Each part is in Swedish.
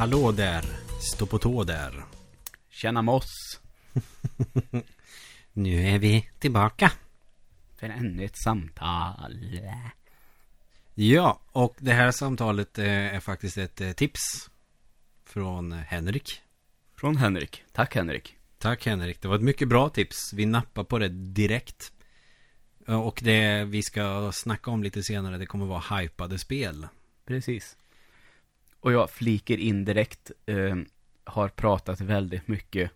Hallå där, stå på tå där. Tjena Moss. Nu är vi tillbaka. För ännu ett samtal. Ja, och det här samtalet eh, är faktiskt ett eh, tips från Henrik. Från Henrik. Tack Henrik. Tack Henrik, det var ett mycket bra tips. Vi nappar på det direkt. Eh, Och det vi ska snacka om lite senare, det kommer vara hypade spel. Precis. Och jag fliker in direkt. Eh, har pratat väldigt mycket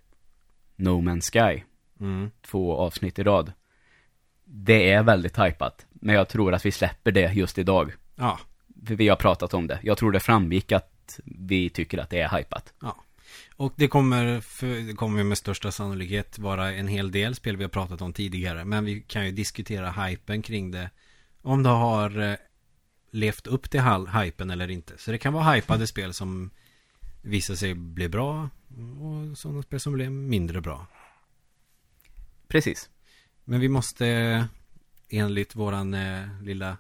No Man's Sky. Mm. Två avsnitt i rad. Det är väldigt hypat. Men jag tror att vi släpper det just idag. Ja, För vi har pratat om det. Jag tror det framgick att vi tycker att det är hypat. ja. Och det kommer, för, det kommer med största sannolikhet vara en hel del spel vi har pratat om tidigare. Men vi kan ju diskutera hypen kring det. Om det har eh, levt upp till hypen eller inte. Så det kan vara hypade spel som visar sig bli bra. Och sådana spel som blir mindre bra. Precis. Men vi måste enligt våran eh, lilla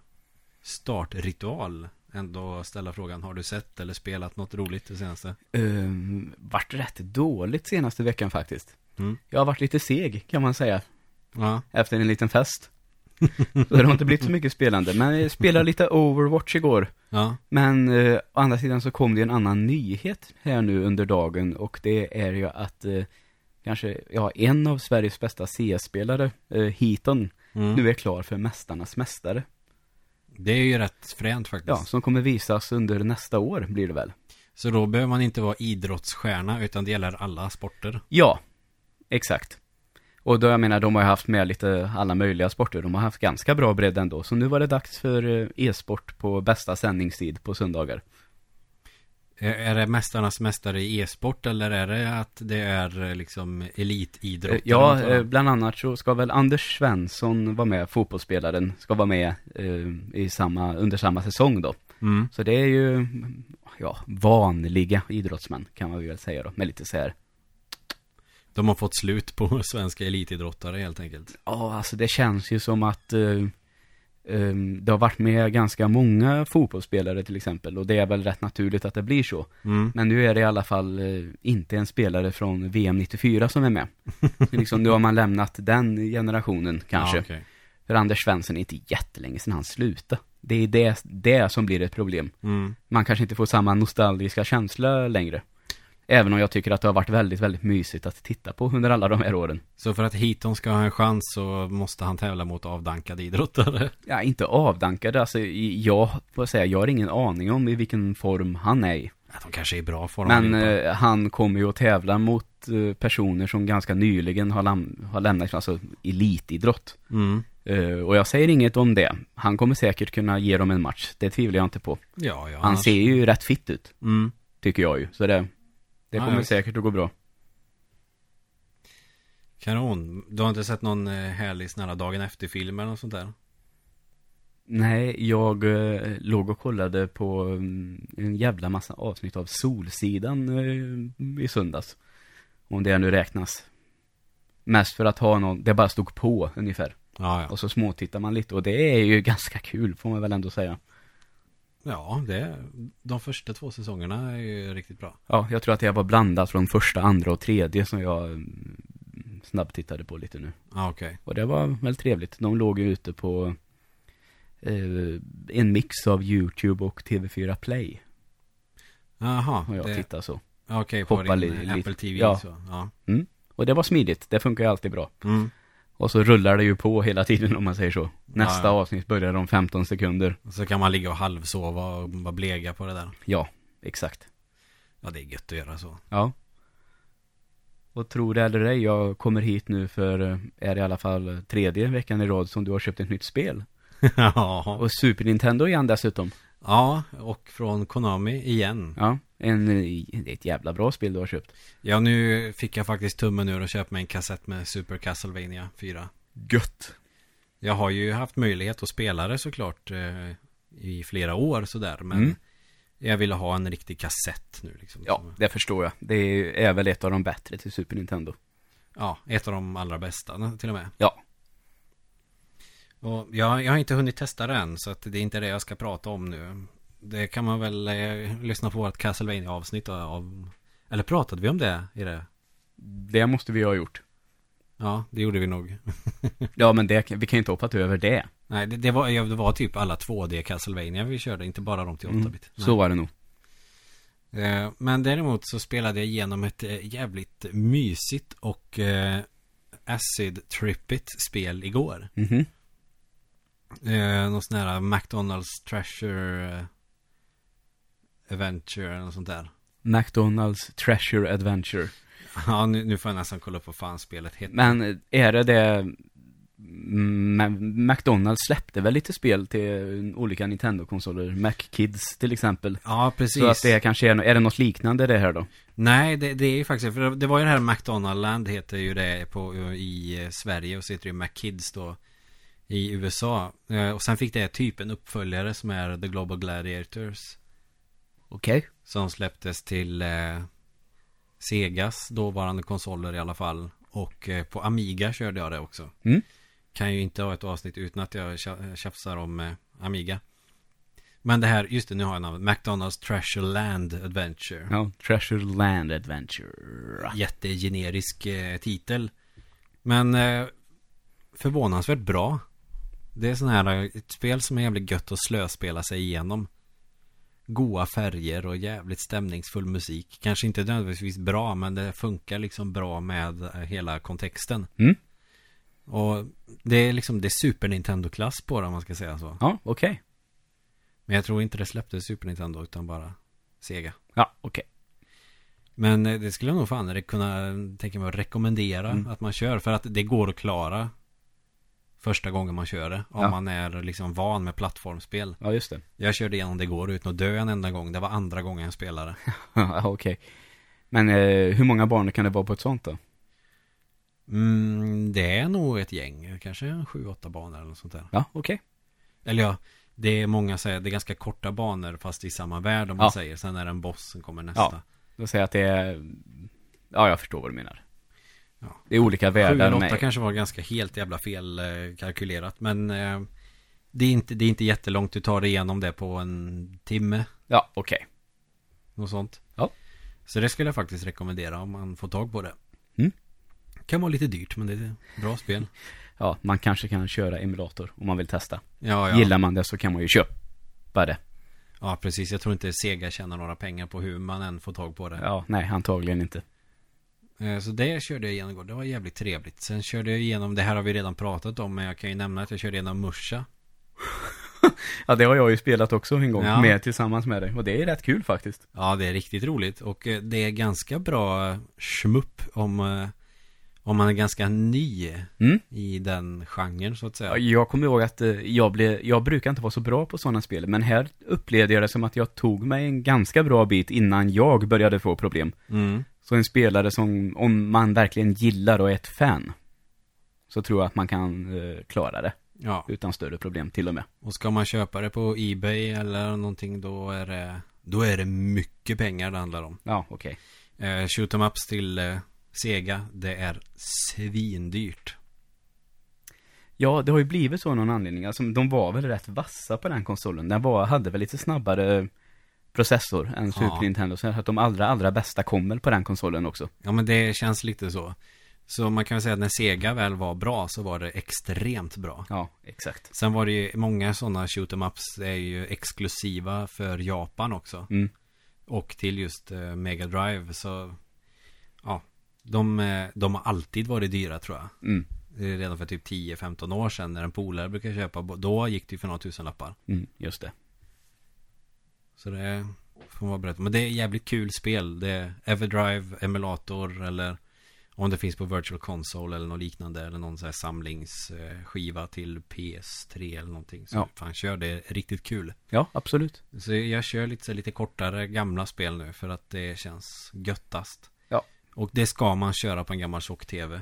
startritual ändå ställa frågan. Har du sett eller spelat något roligt det senaste? Um, vart rätt dåligt senaste veckan faktiskt. Mm. Jag har varit lite seg kan man säga. Ja. Efter en liten fest. Så det har inte blivit så mycket spelande. Men jag spelade lite Overwatch igår. Ja. Men eh, å andra sidan så kom det en annan nyhet här nu under dagen. Och det är ju att eh, kanske, ja, en av Sveriges bästa CS-spelare, eh, Heaton, Mm. nu är klar för Mästarnas Mästare. Det är ju rätt fränt faktiskt. Ja, som kommer visas under nästa år blir det väl. Så då behöver man inte vara idrottsstjärna utan det gäller alla sporter. Ja, exakt. Och då jag menar, de har ju haft med lite alla möjliga sporter. De har haft ganska bra bredd ändå. Så nu var det dags för eh, e-sport på bästa sändningstid på söndagar. Är det mästarnas mästare i e-sport eller är det att det är eh, liksom elitidrott? Ja, eh, bland annat så ska väl Anders Svensson vara med, fotbollsspelaren, ska vara med i samma, under samma säsong då. mm. Så det är ju, ja, vanliga idrottsmän kan man väl säga då, med lite så här. De har fått slut på svenska elitidrottare helt enkelt. Ja, alltså det känns ju som att eh, det har varit med ganska många fotbollsspelare till exempel. Och det är väl rätt naturligt att det blir så. Mm. Men nu är det i alla fall eh, inte en spelare från VM 94 som är med. Så liksom, nu har man lämnat den generationen kanske. Ja, okej. För Anders Svensson är inte jättelänge sedan han slutade. Det är det, det som blir ett problem. mm. Man kanske inte får samma nostalgiska känsla längre. Även om jag tycker att det har varit väldigt, väldigt mysigt att titta på under alla de här åren. Så för att Heaton ska ha en chans så måste han tävla mot avdankade idrottare. Ja, inte avdankade. Alltså, jag får säga, jag har ingen aning om i vilken form han är i. Ja, de kanske är i bra form. Men eh, han kommer ju att tävla mot eh, personer som ganska nyligen har, lam- har lämnat, alltså elitidrott. mm. Eh, och jag säger inget om det. Han kommer säkert kunna ge dem en match. Det tvivlar jag inte på. Ja, ja. Han annars- ser ju rätt fitt ut, Mm. tycker jag ju. Så det, det kommer ja. säkert att gå bra. Kanon. Du har inte sett någon eh, härlig här dagen efter-film eller något sånt där? Nej, jag eh, låg och kollade på mm, en jävla massa avsnitt av Solsidan eh, i söndags. Om det nu räknas. Mest för att ha någon, det bara stod på ungefär. Ja, ja. Och så småtittar man lite och det är ju ganska kul får man väl ändå säga. Ja, det, de första två säsongerna är ju riktigt bra. Ja, jag tror att det var blandat från första, andra och tredje som jag mm, snabbtittade på lite nu. Ja, okej. Och det var väldigt trevligt. De låg ju ute på eh, en mix av YouTube och TV4 Play. Jaha. Och jag det- tittar så. Okej, på hoppa din li- Apple. TV Ja. så. Ja. Och det var smidigt. Det funkar ju alltid bra. Mm. Och så rullar det ju på hela tiden om man säger så. Nästa Ja, ja. avsnitt börjar om 15 sekunder. Så kan man ligga och halvsova och bara blega på det där. Ja, exakt. Ja, det är gött att göra så. Ja. Och tro det eller ej, jag kommer hit nu för, eh, är i alla fall tredje veckan i rad som du har köpt ett nytt spel. ja. Och Super Nintendo igen dessutom. ja, och från Konami igen. Ja, en, det är ett jävla bra spel du har köpt. Ja, nu fick jag faktiskt tummen ur och köpa mig en kassett med Super Castlevania 4. Gött. Jag har ju haft möjlighet att spela det såklart eh, i flera år sådär, men Mm. jag ville ha en riktig kassett nu liksom. Ja, det förstår jag. Det är väl ett av de bättre till Super Nintendo. ja, ett av de allra bästa till och med. Ja. Och jag, jag har inte hunnit testa det än, så att det är inte det jag ska prata om nu. Det kan man väl eh, lyssna på vårt castlevania avsnitt av Eller pratade vi om det i det? Det måste vi ha gjort. Ja, det gjorde vi nog Ja, men det, vi kan ju inte hoppa över det. Nej, det, det, var, det var typ alla 2D Castlevania vi körde, inte bara de till 8-bit Mm, så var det nog. Eh, Men däremot så spelade jag igenom ett eh, jävligt mysigt och eh, acid-trippigt spel igår. Mhm. Eh, någon sån här McDonalds Treasure eh, Adventure eller något sånt där. McDonalds Treasure Adventure. Ja, nu, nu får jag nästan kolla upp vad fan spelet heter. Men är det det... M- McDonalds släppte väl lite spel till olika Nintendo-konsoler? Mac Kids till exempel. Ja, precis. Så att det kanske är, är det något liknande det här då? Nej, det, det är ju faktiskt, för det var ju det här McDonald Land heter ju det på, i eh, Sverige och så heter det ju McKids då i USA. Eh, Och sen fick det typ en uppföljare som är The Global Gladiators. Okej. Som släpptes till eh, Segas dåvarande konsoler i alla fall. Och eh, på Amiga körde jag det också. Mm. Kan ju inte ha ett avsnitt utan att jag tja- tjafsar om eh, Amiga. Men det här, just det, nu har jag namnet. McDonalds Treasure Land Adventure. Ja, Treasure Land Adventure. Jättegenerisk eh, titel. Men eh, förvånansvärt bra. Det är sån här, eh, ett spel som är jävligt gött att slöspela sig igenom. Goa färger och jävligt stämningsfull musik. Kanske inte nödvändigtvis bra, men det funkar liksom bra med eh, hela kontexten. Mm. Och det är liksom, det är Super Nintendo-klass på det om man ska säga så. Ja, okej. Men jag tror inte det släppte Super Nintendo utan bara Sega. Ja, okej. Men eh, det skulle jag nog fan kunna tänka mig att rekommendera Mm. att man kör. För att det går att klara första gången man kör det. Om Ja. man är liksom van med plattformsspel. Ja, just det. Jag körde igenom det igår utan att dö en enda gång. Det var andra gången jag spelade. Ja, okej. Men eh, hur många barn kan det vara på ett sånt då? Mm, det är nog ett gäng. Kanske sju, åtta banor eller något sånt där. Ja, okej. Eller ja, det är många det är ganska korta banor fast i samma värld om man Ja. säger. Sen är det en boss som kommer nästa. Då säger jag att det är... Ja, jag förstår vad du menar. Ja. Det är olika världar eller åtta med... kanske var ganska helt jävla fel eh, kalkylerat. Men eh, det, är inte, det är inte jättelångt. Du tar dig igenom det på en timme. Ja, okej. Något sånt. Ja. Så det skulle jag faktiskt rekommendera om man får tag på det. Mm. Kan vara lite dyrt men det är ett bra spel. Ja, man kanske kan köra emulator om man vill testa. Ja, ja. Gillar man det så kan man ju köpa det. Ja, precis. Jag tror inte Sega tjänar några pengar på hur man än får tag på det. Ja, nej, antagligen inte. Eh, Så det körde jag igenom igår. Det var jävligt trevligt. Sen körde jag igenom, det här har vi redan pratat om, men jag kan ju nämna att jag körde igenom Musha. Ja, det har jag ju spelat också en gång, Ja. med tillsammans med dig. Och det är rätt kul faktiskt. Ja, det är riktigt roligt. Och eh, det är ganska bra schmupp om, eh, om man är ganska ny Mm. i den genren så att säga. Jag kommer ihåg att jag, blev, jag brukar inte vara så bra på sådana spel, men här upplevde jag det som att jag tog mig en ganska bra bit innan jag började få problem. Mm. Så en spelare som, om man verkligen gillar och är ett fan, så tror jag att man kan eh, klara det Ja, utan större problem till och med. och ska man köpa det på Ebay eller någonting då är det, då är det mycket pengar det handlar om. Ja, okej. Eh, shoot 'em ups till eh, Sega, det är svindyrt. Ja, det har ju blivit så av någon anledning. Alltså, de var väl rätt vassa på den konsolen. Den var, hade väl lite snabbare processor än Super Ja. Nintendo. Så att de allra, allra bästa kommer på den konsolen också. Ja men det känns lite så. Så man kan väl säga att när Sega väl var bra så var det extremt bra. Ja, exakt. Sen var det ju många sådana shoot 'em ups är ju exklusiva för Japan också. Mm. Och till just eh, Mega Drive så Ja de, eh, de har alltid varit dyra tror jag. Mm. Redan för typ 10-15 år sedan när en polare brukade köpa Då gick det ju för några tusen lappar. Mm, just det. Så det får man på. Men det är jävligt kul spel. Det är Everdrive, emulator eller om det finns på Virtual Console eller något liknande. Eller någon sån här samlingsskiva till PS3 eller någonting. Så Ja. fan kör det är riktigt kul. Ja, absolut. Så jag kör lite, lite kortare gamla spel nu för att det känns göttast. Och det ska man köra på en gammal tjock-tv.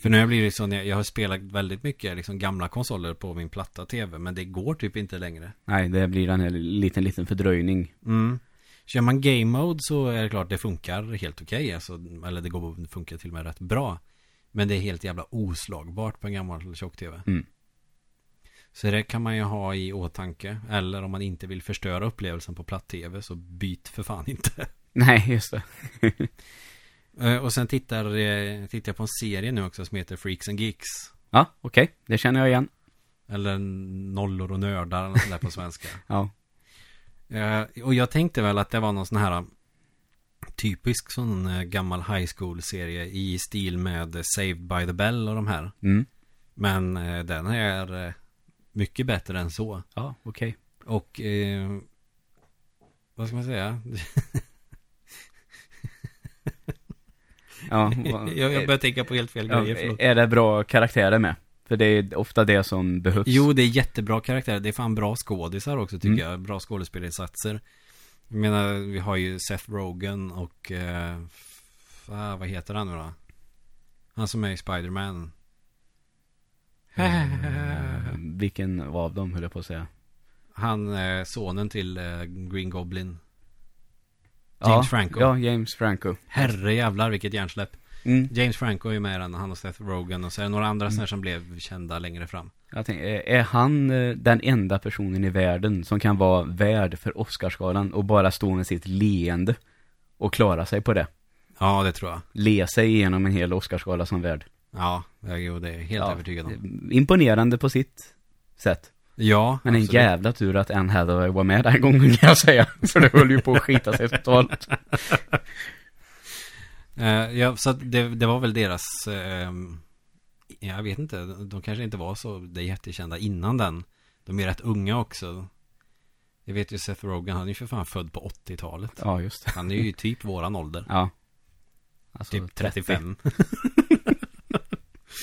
för nu blir det så när jag, jag har spelat väldigt mycket liksom gamla konsoler på min platta tv. Men det går typ inte längre. Nej, det blir en här liten, liten fördröjning. Mm. Kör man game mode så är det klart det funkar helt okej. alltså, eller det går det funkar till och med rätt bra. Men det är helt jävla oslagbart på en gammal tjock-tv. Mm. Så det kan man ju ha i åtanke. Eller om man inte vill förstöra upplevelsen på platt-tv så byt för fan inte. Nej, just det. Eh, Och sen tittar, eh, tittar jag på en serie nu också som heter Freaks and Geeks. Ja, okej. Det känner jag igen. Eller Nollor och nördar eller där på svenska. Ja. Eh, Och jag tänkte väl att det var någon sån här typisk sån gammal high school-serie i stil med Saved by the Bell och de här. Mm. Men den är mycket bättre än så. Ja, okej. Och eh, vad ska man säga? Ja, jag, jag börjar tänka på helt fel ja, grejer. förlåt. är det bra karaktärer med? För det är ofta det som behövs. Jo, det är jättebra karaktärer. Det är fan bra skådisar också tycker Mm. jag. Bra skådespelarinsatser. Jag menar, vi har ju Seth Rogen och eh, f- ah, vad heter han nu då? Han som är i Spider-Man. Eh, vilken av dem höll jag på att säga. Han är sonen till eh, Green Goblin. Ja, James Franco. Ja, James Franco. Herre jävlar vilket hjärnsläpp. Mm. James Franco är med i den, han och Seth Rogen och så är det några andra sådana som blev kända längre fram. Jag tänker, är- han eh, den enda personen i världen som kan vara värd för Oscarsgalan och bara stå med sitt leende och klara sig på det? Ja, det tror jag. Le sig igenom en hel Oscarsgala som värd. Ja, jag- jo, det är helt Ja, övertygad om. Imponerande på sitt sätt. Ja, Men en jävla tur att Anne Hathaway var med den gången kan jag säga. För det höll ju på att skita sig totalt. Eh, ja, så det, det var väl deras ehm, Jag vet inte, de kanske inte var så det jättekända innan den De är rätt unga också Jag vet ju Seth Rogen, han är ju för fan född på 80-talet Ja, just det. Han är ju typ våran ålder Ja. Alltså, Typ 35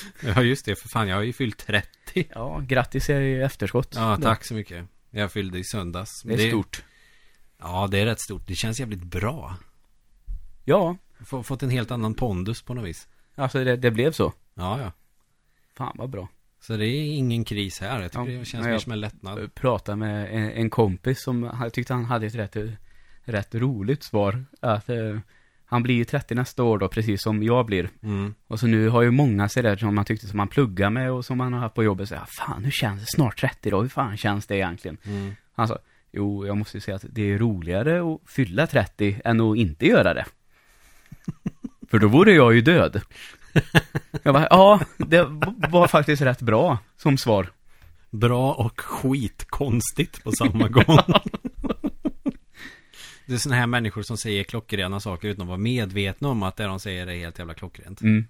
Ja just det, för fan jag har ju fyllt 30 Ja, grattis i efterskott. Ja, tack så mycket Jag fyllde i söndags Det är stort. Ja, det är rätt stort, det känns jävligt bra Ja, F- Fått en helt annan pondus på något vis alltså det, det blev så. Ja, ja Fan vad bra. Så det är ingen kris här. Jag tycker Ja, det känns mer jag- som en lättnad. Prata med en, en kompis som jag tyckte han hade ett rätt, rätt roligt svar. Att eh, han blir ju 30 nästa år då, precis som jag blir. Mm. Och så nu har ju många sig där som man tyckte som man pluggar med och som man har haft på jobbet. Så här, fan, hur känns det? Snart 30 då? Hur fan känns det egentligen? Mm. Han sa, jo, jag måste ju säga att det är roligare att fylla 30 än att inte göra det. För då vore jag ju död. Jag bara, ja, det var faktiskt rätt bra som svar. Bra och skitkonstigt på samma gång. det är sådana här människor som säger klockrena saker utan att vara medvetna om att det de säger är helt jävla klockrent. Mm.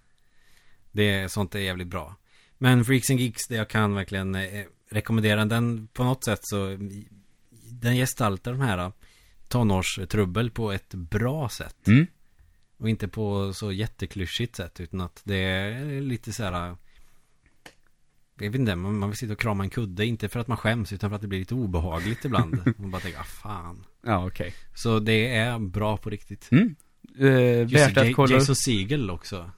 Det är sånt är jävligt bra. Men Freaks and Geeks, det jag kan verkligen eh, rekommendera den på något sätt så den gestaltar de här tonårstrubbel på ett bra sätt. Mm. Och inte på så jätteklyschigt sätt utan att det är lite så här Jag vet inte, man man vill sitta och krama en kudde Inte för att man skäms utan för att det blir lite obehagligt ibland Man bara tänker, ah fan Ja, okej. Så det är bra på riktigt Mm. Eh, Just värt att Ja- kolla Jason Segel också Som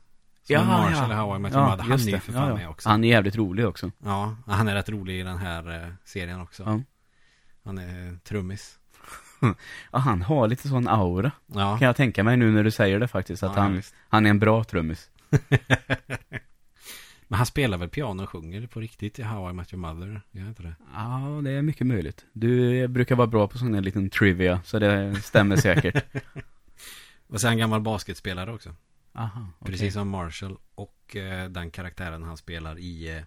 Ja, Marshall ja. How I Met Mother Han är ju för Ja, fan ja. med också Han är jävligt rolig också. Ja, han är rätt rolig i den här eh, serien också Ja. Han är trummis Ja, han har lite sån aura. Ja, Kan jag tänka mig nu när du säger det faktiskt. Att Ja, han, han är en bra trummis. Men han spelar väl piano och sjunger på riktigt i How I Met Your Mother Gör inte det? Ja, det är mycket möjligt. Du brukar vara bra på sån här liten trivia, så det stämmer säkert. Och sen gammal basketspelare också Aha, okej. Precis som Marshall och eh, den karaktären han spelar i eh,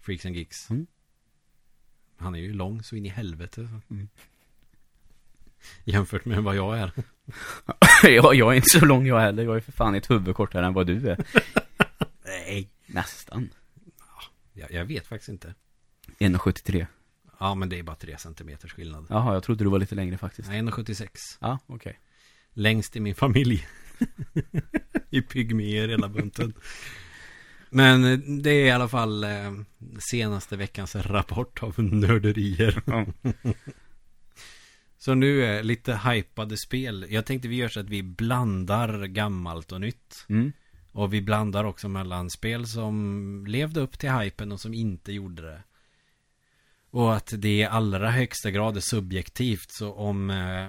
Freaks and Geeks. Mm. Han är ju lång så in i helvete. Mm. Jämfört med vad jag är. ja, jag är inte så lång jag heller. Jag är för fan ett huvud kortare än vad du är. Nej. Nästan. Jag, jag vet faktiskt inte. 1,73. Ja, men det är bara 3 centimeters skillnad. Jaha, jag trodde du var lite längre faktiskt. Nej, 1,76. Ja, okej. Längst i min familj. I pygméer hela bunten. Men eh, det är i alla fall eh, senaste veckans rapport av nörderier. Så nu är lite hypade spel. Jag tänkte vi gör så att vi blandar gammalt och nytt. Mm. Och vi blandar också mellan spel som levde upp till hypen och som inte gjorde det. Och att det i allra högsta grad är subjektivt. Så om eh,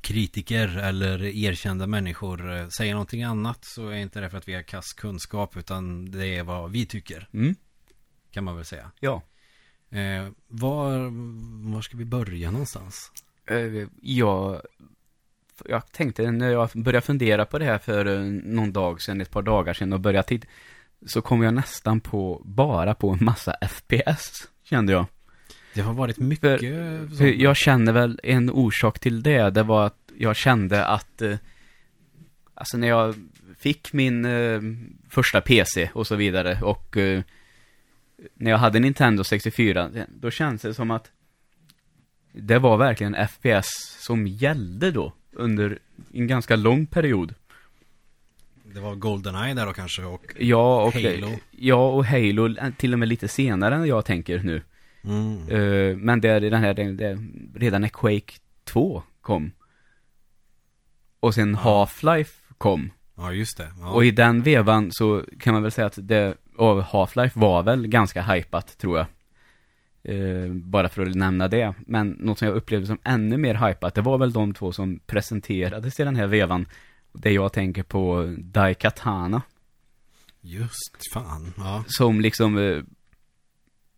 kritiker eller erkända människor eh, säger någonting annat så är inte det för att vi har kass kunskap utan det är vad vi tycker. Mm. Kan man väl säga. Ja. Eh, var, var ska vi börja någonstans? Eh, jag, jag tänkte när jag började fundera på det här för eh, någon dag sedan, ett par dagar sedan och började titta, så kom jag nästan på, bara på en massa FPS, kände jag. Det har varit mycket För sånt. jag känner väl en orsak till det, det var att jag kände att, eh, alltså när jag fick min eh, första PC och så vidare och eh, när jag hade Nintendo 64, då känns det som att det var verkligen FPS som gällde då under en ganska lång period. Det var Goldeneye där då kanske och Ja, och Halo. Ja, och Halo eh, till och med lite senare än jag tänker nu. mm. Eh, men det är den här, det, det, redan när Quake 2 kom. Och sen Ja. Half-Life kom. Ja, just det. Ja. Och i den vevan så kan man väl säga att det, av Half-Life var väl ganska hypat, tror jag. Eh, bara för att nämna det. Men något som jag upplevde som ännu mer hypat, det var väl de två som presenterades i den här vevan. Det jag tänker på Daikatana. Just fan. Ja. Som liksom, eh,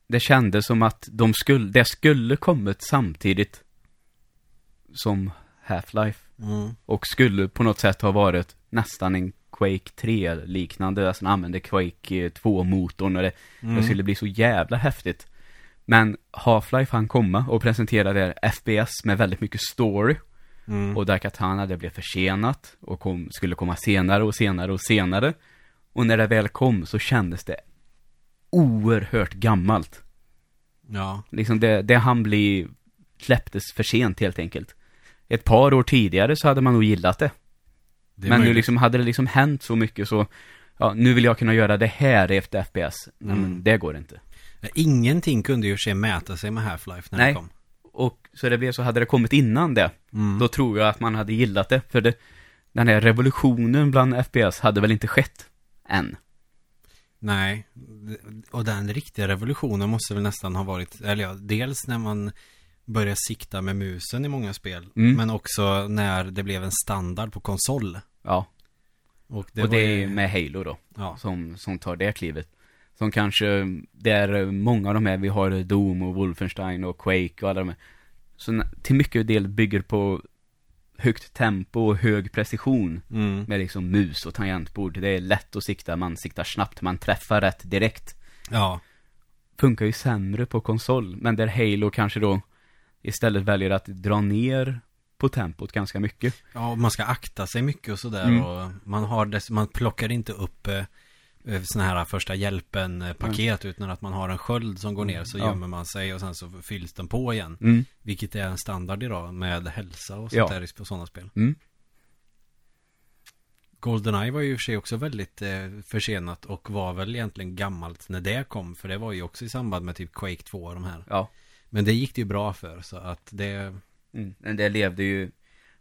det kändes som att de skulle, det skulle kommit samtidigt som Half-Life. Mm. Och skulle på något sätt ha varit nästan en Quake 3-liknande, alltså använde Quake 2-motorn och det, Mm. det skulle bli så jävla häftigt. Men Half-Life han komma och presentera det här FPS med väldigt mycket story. Mm. Och Daikatana det blev försenat och kom, skulle komma senare och senare och senare. Och när det väl kom så kändes det oerhört gammalt. Ja. Liksom det, det han bli släpptes för sent helt enkelt. Ett par år tidigare så hade man nog gillat det. Det Men nu möjligt. liksom hade det liksom hänt så mycket så, ja, nu vill jag kunna göra det här efter FPS. Mm. men det går inte. Ingenting kunde ju se mäta sig med Half-Life när Nej. det kom. Och så det blev så, hade det kommit innan det, Mm. då tror jag att man hade gillat det. För det, den här revolutionen bland FPS hade väl inte skett än. Nej, och den riktiga revolutionen måste väl nästan ha varit, eller ja, dels när man började sikta med musen i många spel, Mm. men också när det blev en standard på konsol. Ja, Och det, och det ju- är med Halo då, Ja, som, som tar det klivet. Som kanske, det är många av de här, vi har Doom och Wolfenstein och Quake och alla de här. Så till mycket del bygger på högt tempo och hög precision. mm. Med liksom mus och tangentbord. Det är lätt att sikta, man siktar snabbt, man träffar rätt direkt. ja, Funkar ju sämre på konsol, men där Halo kanske då istället väljer att dra ner på tempot ganska mycket. ja, man ska akta sig mycket och sådär Mm. och man har dess, man plockar inte upp eh, såna här första hjälpen-paket utan att man har en sköld som går ner så Ja. gömmer man sig och sen så fylls den på igen. Mm. Vilket är en standard idag med hälsa och sånt Ja. där på sådana spel. Mm. Goldeneye var ju i och för sig också väldigt eh, försenat och var väl egentligen gammalt när det kom. För det var ju också i samband med typ Quake 2 och de här. Ja. Men det gick det ju bra för så att det... Mm. Men det levde ju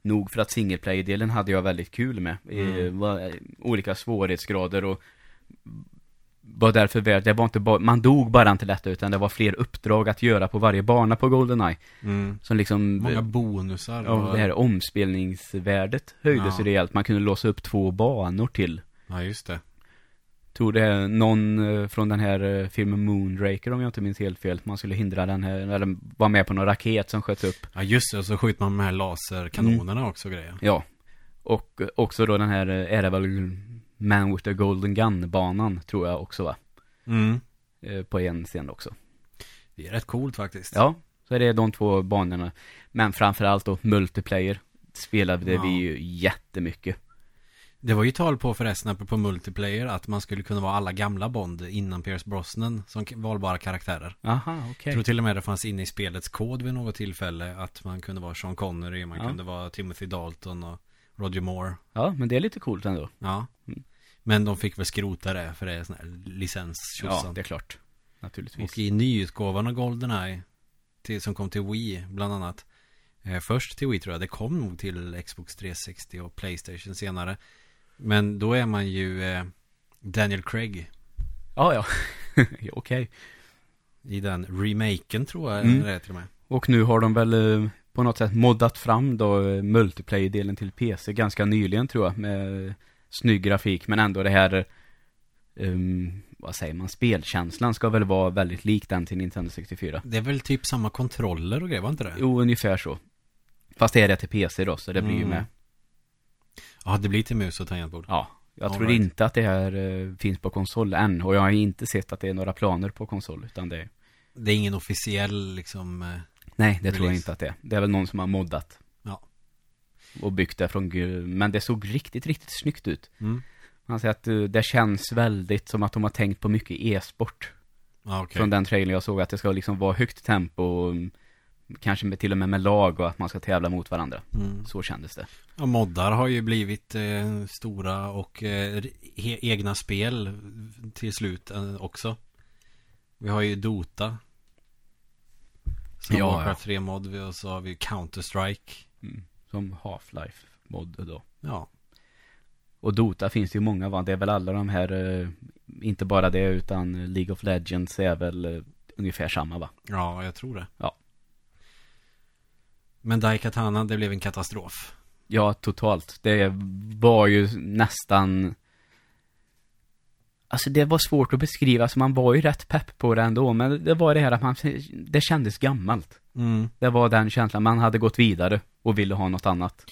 nog för att single play-delen hade jag väldigt kul med. Mm. I, var, olika svårighetsgrader och var därför värt, det var inte bara, man dog bara inte lätt utan det var fler uppdrag att göra på varje bana på Goldeneye. Mm, Som liksom, många bonusar. ja, det här omspelningsvärdet höjdes Ja. rejält. Man kunde låsa upp två banor till. Ja, just det. Tror det någon eh, från den här eh, filmen Moonraker om jag inte minns helt fel. Man skulle hindra den här, eller vara med på någon raket som sköt upp. Ja, just det. Och så skjuter man med laserkanonerna Mm. också grejer. Ja. Och eh, också då den här, är det väl Man with the Golden Gun-banan, tror jag också va? Mm. Eh, På en scen också. Det är rätt coolt faktiskt. Ja, så är det de två banorna. Men framförallt då multiplayer spelade Ja. vi ju jättemycket. Det var ju tal på förresten, apropå multiplayer, att man skulle kunna vara alla gamla Bond innan Pierce Brosnan som valbara karaktärer. Aha, okej. Jag tror till och med det fanns inne i spelets kod vid något tillfälle att man kunde vara Sean Connery, man Ja. kunde vara Timothy Dalton och Roger Moore. Ja, men det är lite coolt ändå. Ja. Mm. Men de fick väl skrota det för det är sån här licens Ja, det är klart. Naturligtvis. Och i nyutgåvan av Goldeneye till, som kom till Wii bland annat eh, Först till Wii tror jag, det kom nog till Xbox 360 och Playstation senare Men då är man ju eh, Daniel Craig Ja, ja. Ja, Okej. I den remaken tror jag Mm. det är till och med Och nu har de väl eh, på något sätt moddat fram då eh, multiplayer-delen till PC ganska nyligen tror jag. Med snygg grafik men ändå det här um, vad säger man, spelkänslan ska väl vara väldigt lik den till Nintendo 64. Det är väl typ samma kontroller och grejer, var inte det? Jo, ungefär så. Fast det är det till PC då, så det blir ju Mm. med. Ja, det blir till mus och tangentbord. Ja, jag All tror right. inte att det här eh, finns på konsol än. Och jag har inte sett att det är några planer på konsol, utan det Det är ingen officiell liksom... eh, Nej, det tror jag Release. inte att det är. Det är väl någon som har moddat. Ja. Och byggt det från Men det såg riktigt, riktigt snyggt ut. Mm. Man säger att eh, det känns väldigt som att de har tänkt på mycket e-sport. Ja, okej. Från den trailern jag såg att det ska liksom vara högt tempo och mm, kanske med, till och med med lag och att man ska tävla mot varandra. Mm. Så kändes det. Ja, moddar har ju blivit eh, stora och eh, egna spel till slut eh, också. Vi har ju Dota. Som Ja, Warcraft 3-mod och så har vi Counter-Strike. Mm. Som Half-Life mod då. Ja. Och Dota finns det ju många va? Det är väl alla de här, eh, inte bara det utan League of Legends är väl eh, ungefär samma va? Ja, jag tror det. Ja. Men Daikatana, det blev en katastrof. Ja, totalt. Det var ju nästan Alltså det var svårt att beskriva, så man var ju rätt pepp på det ändå, men det var det här att man, det kändes gammalt. Mm. Det var den känslan, man hade gått vidare och ville ha något annat.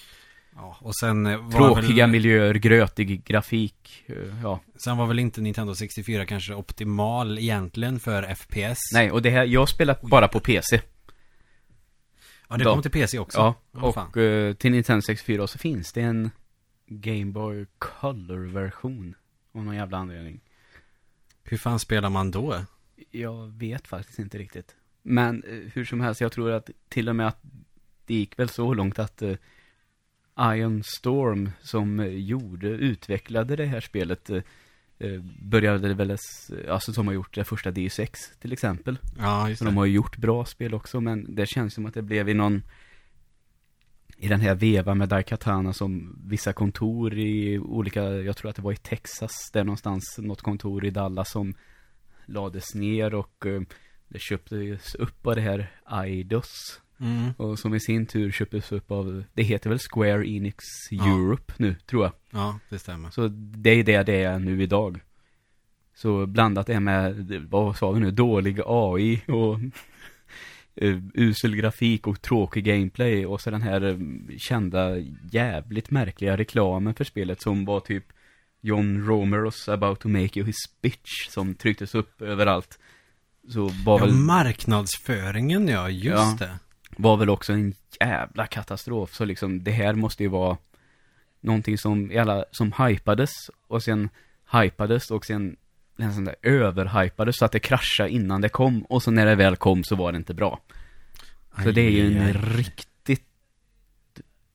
Ja, och sen eh, var Tråkiga väl, miljöer, grötig grafik, eh, ja. Sen var väl inte Nintendo 64 kanske optimal egentligen för FPS. Nej, och det här, jag spelar bara på PC. Ja, det kommer till PC också. Ja, och eh, till Nintendo 64 så finns det en Game Boy Color-version. Av någon jävla anledning. Hur fan spelar man då? Jag vet faktiskt inte riktigt. Men eh, hur som helst, jag tror att till och med att det gick väl så långt att eh, Ion Storm som eh, gjorde, utvecklade det här spelet eh, eh, började väl, s- alltså som har gjort det första D6 till exempel. Ja, just Så det. de har ju gjort bra spel också, men det känns som att det blev i någon i den här vevan med Daikatana som vissa kontor i olika, jag tror att det var i Texas, där någonstans, något kontor i Dallas som lades ner och eh, det köptes upp av det här Eidos. Mm. Och som i sin tur köptes upp av, det heter väl Square Enix Ja. Europe nu, tror jag. Ja, det stämmer. Så det är det det är nu idag. Så blandat det med, vad sa vi nu, dålig AI och eh, usel grafik och tråkig gameplay och så den här eh, kända jävligt märkliga reklamen för spelet som var typ John Romeros about to make you his bitch som trycktes upp överallt. Så var Ja, väl, marknadsföringen ja, just Ja. det. var väl också en jävla katastrof. Så liksom det här måste ju vara någonting som, alla, som hypades och sen hypades och sen nästan där överhypades så att det kraschade innan det kom och så när det väl kom så var det inte bra. Så det är ju en Aj, aj. riktigt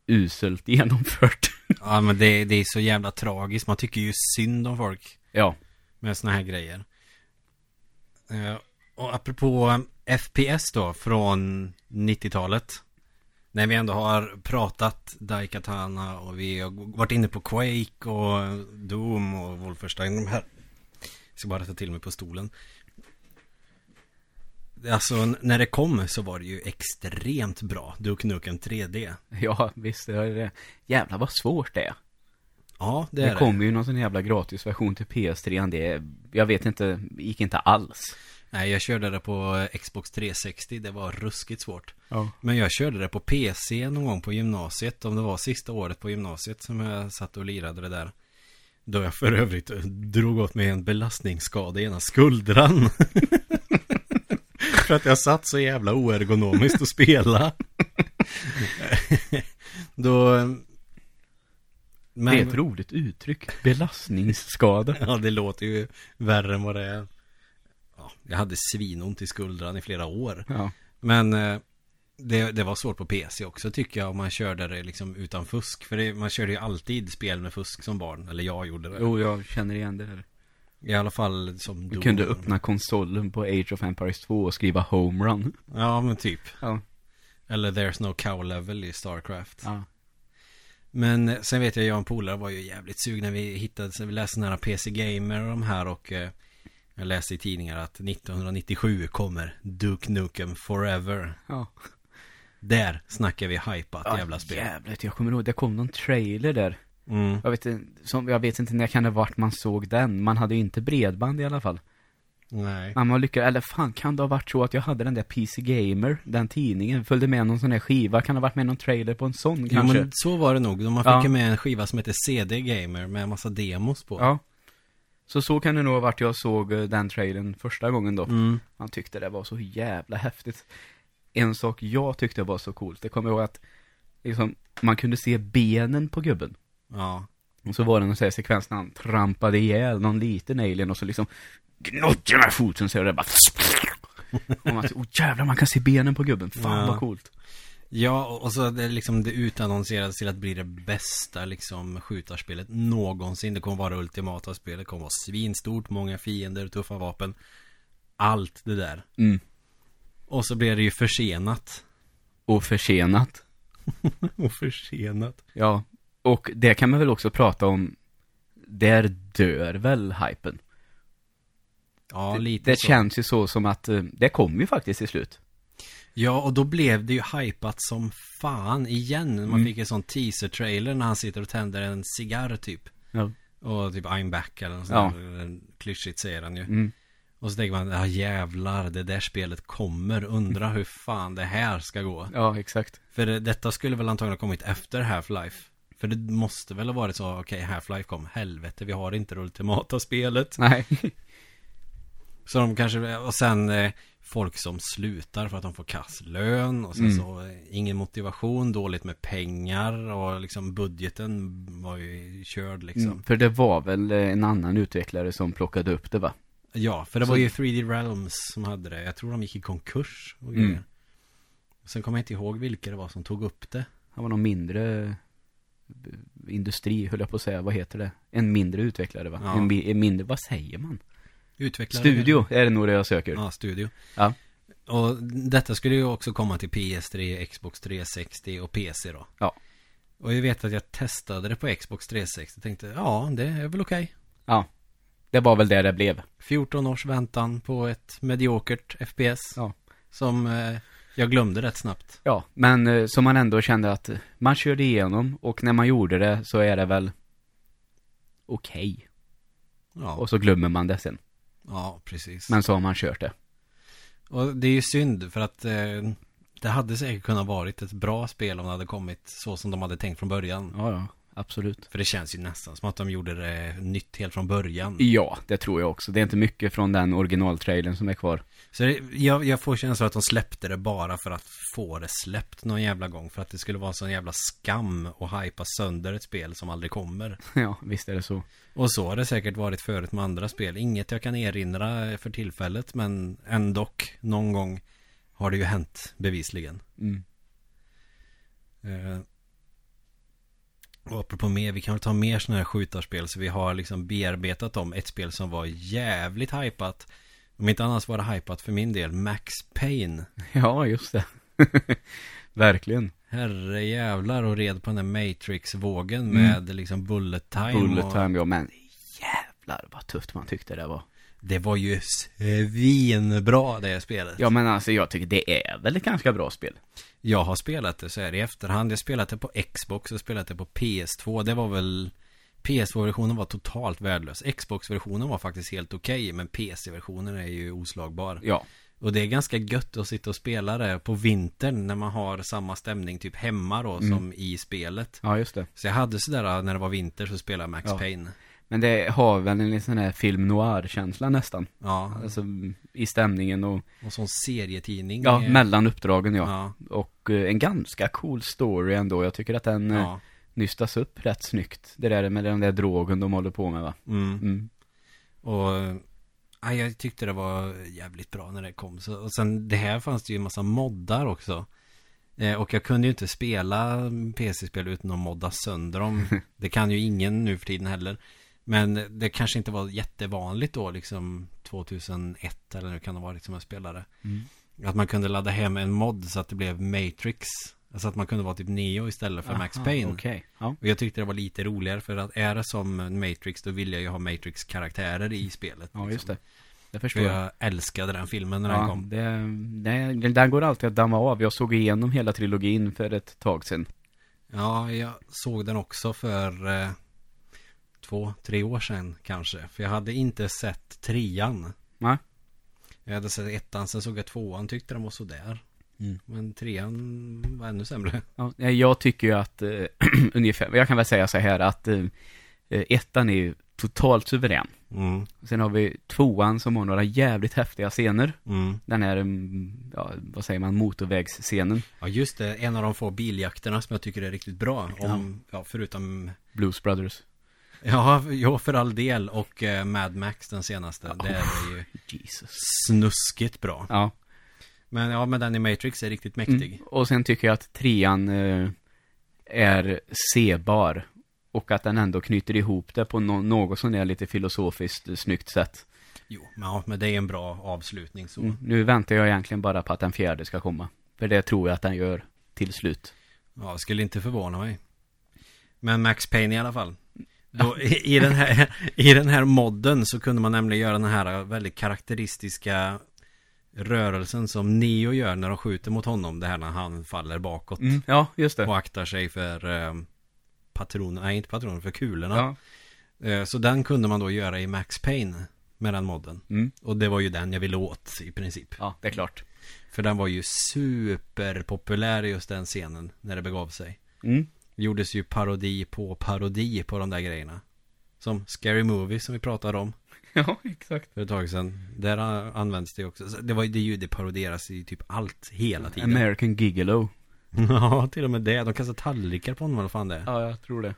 uselt genomfört. Ja, men det, det är så jävla tragiskt. Man tycker ju synd om folk ja, med såna här grejer. Eh, och apropå FPS då, från 90-talet. När vi ändå har pratat Daikatana och vi har varit inne på Quake och Doom och Wolfenstein. De här. Jag ska bara ta till mig på stolen. Alltså, när det kom så var det ju extremt bra. Duke Nukem 3D. ja visst det är det. Jävlar vad svårt det är. Ja, det Det, är det. kom ju någon sån jävla gratisversion till PS3. Det, jag vet inte, gick inte alls. Nej, jag körde det på Xbox 360. Det var ruskigt svårt. Ja. Men jag körde det på PC någon gång på gymnasiet. Om det var sista året på gymnasiet som jag satt och lirade det där. Då jag för övrigt drog åt mig en belastningsskada i ena skuldran. för att jag satt så jävla oergonomiskt och spela. Då... Men, Det är ett roligt uttryck. Belastningsskada. Ja, det låter ju värre än vad det är. Ja, jag hade svinont i skuldran i flera år. Ja. Men eh, det, det var svårt på PC också tycker jag om man körde det liksom utan fusk. För det, man körde ju alltid spel med fusk som barn. Eller jag gjorde det. Jo, jag känner igen det här. I alla fall som Du kunde öppna konsolen på Age of Empires 2 och skriva Homerun. Ja, men typ. Ja. Eller There's No Cow Level i Starcraft. Ja. Men eh, sen vet jag, jag och en polare var ju jävligt sugna. Vi hittade, så vi läste nära PC Gamer och de här och eh, jag läste i tidningar att 1997 kommer Duke Nukem Forever. Ja. Där snackar vi hypat Ja, jävla spel. Jävligt, jag kommer ihåg, det kom någon trailer där. Mm. Jag vet, som, jag vet inte när kan det varit man såg den. Man hade ju inte bredband i alla fall. Nej. Man lyckades, eller fan kan det ha varit så att jag hade den där PC Gamer, den tidningen, följde med någon sån där skiva, kan det ha varit med någon trailer på en sån Jo, kanske? men så var det nog. Man fick Ja. med en skiva som heter CD Gamer med en massa demos på. Ja. Så så kan det nog ha varit jag såg eh, den trailern första gången då. Mm. Han tyckte det var så jävla häftigt. En sak jag tyckte var så coolt, det kommer jag ihåg att liksom, man kunde se benen på gubben. Ja. Och så var det någon sån här sekvens när han trampade ihjäl någon liten alien och så liksom gnodde med foten så det bara Och man åh jävlar man kan se benen på gubben, fan Ja. vad coolt. Ja, och så det liksom det utannonserades till att bli det bästa liksom skjutarspelet någonsin. Det kommer vara det ultimata spelet, det kommer vara svinstort, många fiender, tuffa vapen. Allt det där. Mm. Och så blev det ju försenat. Och försenat. och försenat. Ja, och det kan man väl också prata om Där dör väl hypen Ja, lite det så. känns ju så som att eh, Det kom ju faktiskt till slut Ja, och då blev det ju hypat som fan igen. Man Mm. fick en sån teaser-trailer när han sitter och tänder en cigarr typ. Ja, Och typ I'm back eller något Ja. sånt där. Klyschigt säger han ju. mm. Och så tänker man, ja jävlar, det där spelet kommer. Undra hur fan det här ska gå. ja exakt För det, detta skulle väl antagligen ha kommit efter Half-Life. För det måste väl ha varit så, okej, Half-Life kom, helvete, vi har inte det ultimata spelet. Nej, Så de kanske, och sen eh, folk som slutar för att de får kass lön och sen Mm. så eh, ingen motivation, dåligt med pengar och liksom budgeten var ju körd liksom. mm. för det var väl eh, en annan utvecklare som plockade upp det va? Ja, för det Så- var ju 3D Realms som hade det. Jag tror de gick i konkurs och Mm. Sen kommer jag inte ihåg vilka det var som tog upp det. Han var någon mindre eh, industri, höll jag på att säga, vad heter det? En mindre utvecklare va? Ja. En, en mindre, vad säger man? Utvecklare. Studio är det nog det jag söker. Ja, studio. Ja. Och detta skulle ju också komma till PS3, Xbox 360 och PC då. Ja. Och jag vet att jag testade det på Xbox 360 tänkte, ja, det är väl okej. Ja. Det var väl det det blev. 14 års väntan på ett mediokert FPS. Ja. Som eh, jag glömde rätt snabbt. Ja, men eh, som man ändå kände att man körde igenom och när man gjorde det så är det väl okej. Ja, Och så glömmer man det sen. ja precis. Men så har man kört det. Och det är ju synd för att eh, det hade säkert kunnat varit ett bra spel om det hade kommit så som de hade tänkt från början. Ja, ja, absolut. För det känns ju nästan som att de gjorde det nytt helt från början. Ja, det tror jag också. Det är inte mycket från den originaltrailern som är kvar. Så det, jag, jag får känslan att de släppte det bara för att få det släppt någon jävla gång. För att det skulle vara sån jävla skam att hypa sönder ett spel som aldrig kommer. ja, visst är det så. Och så har det säkert varit förut med andra spel. Inget jag kan erinra för tillfället, men ändå någon gång har det ju hänt bevisligen. Mm. Eh, och apropå mer, vi kan väl ta mer sådana här skjutarspel så vi har liksom bearbetat dem. Ett spel som var jävligt hypat. Om inte annars var det hypat för min del, Max Payne. Ja, just det. Verkligen. Herre jävlar och red på den där Matrix-vågen med liksom bullet time. Bullet och time, ja men jävlar vad tufft man tyckte det var. Det var ju svinbra det spelet. Ja men alltså jag tycker det är väl ett ganska bra spel. Jag har spelat det så här i efterhand. Jag spelat det på Xbox och spelat det på PS2. Det var väl PS2-versionen var totalt värdelös. Xbox-versionen var faktiskt helt okej, men PC-versionen är ju oslagbar. Ja. Och det är ganska gött att sitta och spela det på vintern när man har samma stämning typ hemma då Mm. som i spelet. Ja, just det. Så jag hade sådär när det var vinter så spelade jag Max Ja. Payne. Men det har väl en sån här film noir-känsla nästan. Ja, Alltså i stämningen och, och sån serietidning. ja, Eh, mellan uppdragen ja. Ja, Och eh, en ganska cool story ändå. Jag tycker att den eh, ja. nystas upp rätt snyggt. Det där med den där drogen de håller på med va. Mm. Mm. Och ja, jag tyckte det var jävligt bra när det kom. Så, och sen det här fanns det ju en massa moddar också. Eh, och jag kunde ju inte spela PC-spel utan att modda sönder dem. det kan ju ingen nu för tiden heller. Men det kanske inte var jättevanligt då liksom 2001 eller nu kan det vara liksom jag spelade. Mm. Att man kunde ladda hem en mod så att det blev Matrix. Alltså att man kunde vara typ Neo istället för Max Aha, Payne. Okej, ja. Och jag tyckte det var lite roligare för att är det som Matrix då vill jag ju ha Matrix-karaktärer i spelet. Ja, just liksom. det. Det För förstår jag. jag älskade den filmen när den Ja, kom. det, det, den går alltid att damma av. Jag såg igenom hela trilogin för ett tag sedan. Ja, jag såg den också för eh, två, tre år sedan kanske. För jag hade inte sett trean. Nej. Jag hade sett ettan, sen såg jag tvåan, tyckte den var sådär. Mm. Men trean var ännu sämre. Ja, jag tycker ju att, eh, ungefär, jag kan väl säga så här att eh, ettan är ju totalt suverän. Mm, Sen har vi tvåan som har några jävligt häftiga scener. mm. Den här, mm, ja, vad säger man, motorvägsscenen. Ja, just det. En av de få biljakterna som jag tycker är riktigt bra. Om, ja. förutom, Blues Brothers. Ja, ja, för all del. Och eh, Mad Max, den senaste. Det är ju Jesus. snuskigt bra. Ja. Men ja, men den i Matrix är riktigt mäktig. Mm. Och sen tycker jag att trean eh, är sebar. Och att den ändå knyter ihop det på no något som är lite filosofiskt eh, snyggt sätt. Jo, men, ja, men det är en bra avslutning så. Mm. Nu väntar jag egentligen bara på att den fjärde ska komma. För det tror jag att den gör till slut. Ja, skulle inte förvåna mig. Men Max Payne i alla fall. Då, i, i, den här, I den här modden så kunde man nämligen göra den här väldigt karaktäristiska rörelsen som Neo gör när de skjuter mot honom. Det här när han faller bakåt. Mm. Ja, just det. Och aktar sig för eh, patroner, nej inte patroner, för kulorna. Ja. Eh, så den kunde man då göra i Max Payne med den modden. Mm. Och det var ju den jag ville åt i princip. ja, det är klart. För den var ju superpopulär just den scenen när det begav sig. Mm. Gjordes ju parodi på parodi på de där grejerna. Som Scary Movie som vi pratade om Ja, exakt. för ett tag sedan. Där används det också. Så Det var det, ju- det paroderas i typ allt hela tiden. American Gigolo. Ja, till och med det. De kastar tallrikar på honom eller vad fan det är. Ja, jag tror det.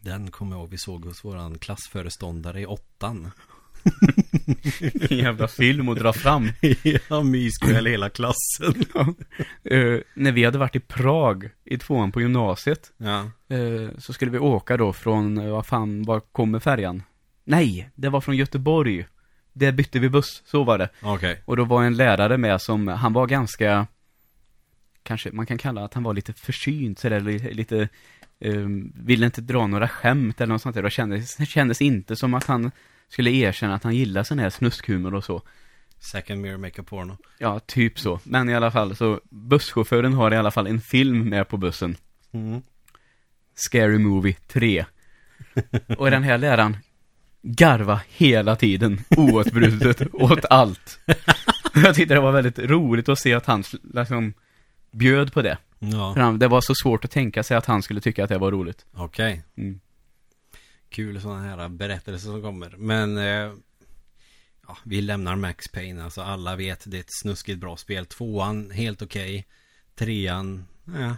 Den kommer jag ihåg vi såg hos våran klassföreståndare i åttan. Vilken jävla film att dra fram. ja, myskväll hela klassen. Eh, när vi hade varit i Prag i tvåan på gymnasiet. Ja. eh, så skulle vi åka då från, eh, vad fan, var kommer färjan? Nej, det var från Göteborg. Där bytte vi buss, så var det. Okej. Och då var en lärare med som, han var ganska, kanske man kan kalla att han var lite försynt, sådär li- lite, um, ville inte dra några skämt eller något sånt där. Och kändes, kändes inte som att han skulle erkänna att han gillar sån här snuskhumor och så. Second mirror makeup porno. Ja, typ så. Men i alla fall, så busschauffören har i alla fall en film med på bussen. Mm. Scary Movie 3. Och den här läraren garva hela tiden, oavbrutet, åt allt. Jag tyckte det var väldigt roligt att se att han liksom bjöd på det. Ja, För han, det var så svårt att tänka sig att han skulle tycka att det var roligt. okej. Mm. Kul sådana här berättelser som kommer. Men eh, ja, vi lämnar Max Payne. Alltså alla vet det är ett snuskigt bra spel. Tvåan, helt okej. Trean, ja.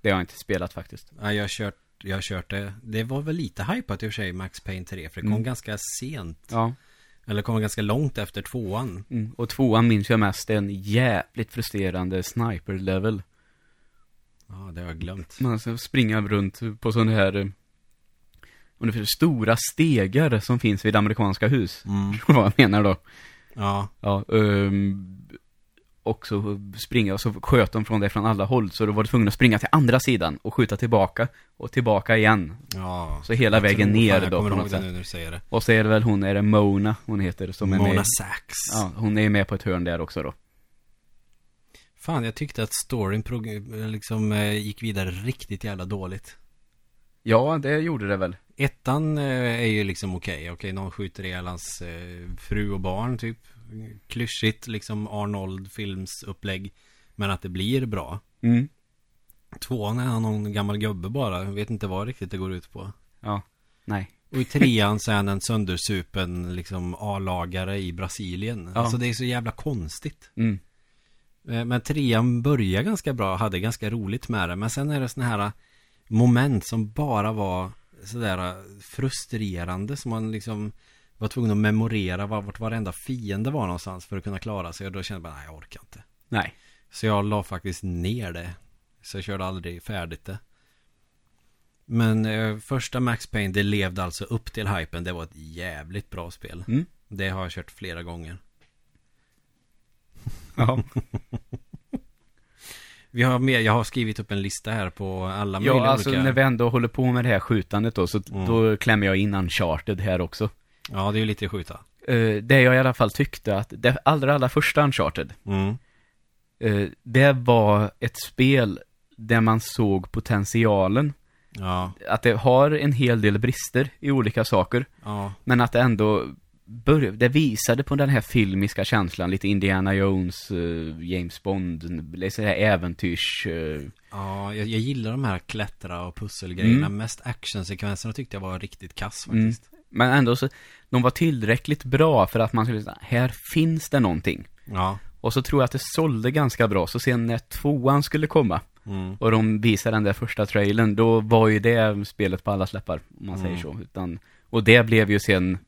Det har jag inte spelat faktiskt. ja, jag har kört jag har kört det. Det var väl lite hypat i och för sig, Max Payne 3. För det kom Mm. ganska sent. Ja. Eller kom ganska långt efter tvåan. Mm. Och tvåan minns jag mest en jävligt frustrerande sniper-level. Ja, det har jag glömt. Man ska springa runt på sån här ungefär stora stegar som finns vid amerikanska hus. Mm. Vad jag menar då. Ja, Ja, um, och så springa och så sköt de från dig från alla håll. Så då var du tvungen att springa till andra sidan och skjuta tillbaka. Och tillbaka igen. ja. Så hela vägen tror- ner fan, Jag då kommer ihåg det nu när du säger det. Och så är det väl hon, är det Mona hon heter som är Mona med. Sachs. Ja, hon är med på ett hörn där också då. Fan, jag tyckte att storyn liksom eh, gick vidare riktigt jävla dåligt. Ja, det gjorde det väl. Ettan eh, är ju liksom okej. Okej, någon skjuter ihjäl hans eh, fru och barn typ. Klyschigt liksom Arnold films upplägg. Men att det blir bra. Mm. Tvåan är han någon gammal gubbe bara. Jag vet inte vad riktigt det går ut på. Ja. Nej. Och i trean så är han en söndersupen liksom A-lagare i Brasilien. Ja. Alltså det är så jävla konstigt. Mm. Eh, Men trean börjar ganska bra, hade ganska roligt med det. Men sen är det såna här moment som bara var sådär frustrerande. Som man liksom var tvungen att memorera var- vart varenda fiende var någonstans för att kunna klara sig. Och då kände jag bara, nej jag orkar inte. Nej. Så jag la faktiskt ner det. Så jag körde aldrig färdigt det. Men eh, första Max Payne, det levde alltså upp till hypen. Det var ett jävligt bra spel. Mm. Det har jag kört flera gånger. Ja. Vi har mer, jag har skrivit upp en lista här på alla möjliga ja, alltså olika... när vi ändå håller på med det här skjutandet då, så Mm. då klämmer jag in Uncharted här också. Ja, det är ju lite skjuta. Uh, det jag i alla fall tyckte att, det allra, allra första Uncharted, Mm. eh, det var ett spel där man såg potentialen. Ja, Att det har en hel del brister i olika saker. ja, Men att det ändå började, det visade på den här filmiska känslan, lite Indiana Jones, eh, James Bond, lite här äventyrs... eh, ja jag, jag gillar de här klättra och pusselgrejerna. Mm. Mest actionsekvenserna tyckte jag var riktigt kass Mm. faktiskt. Men ändå så, de var tillräckligt bra för att man skulle säga, här finns det någonting. Ja, Och så tror jag att det sålde ganska bra, så sen när tvåan skulle komma mm. och de visade den där första trailern, då var ju det spelet på alla släppar, om man Mm. säger så. Utan, och det blev ju sen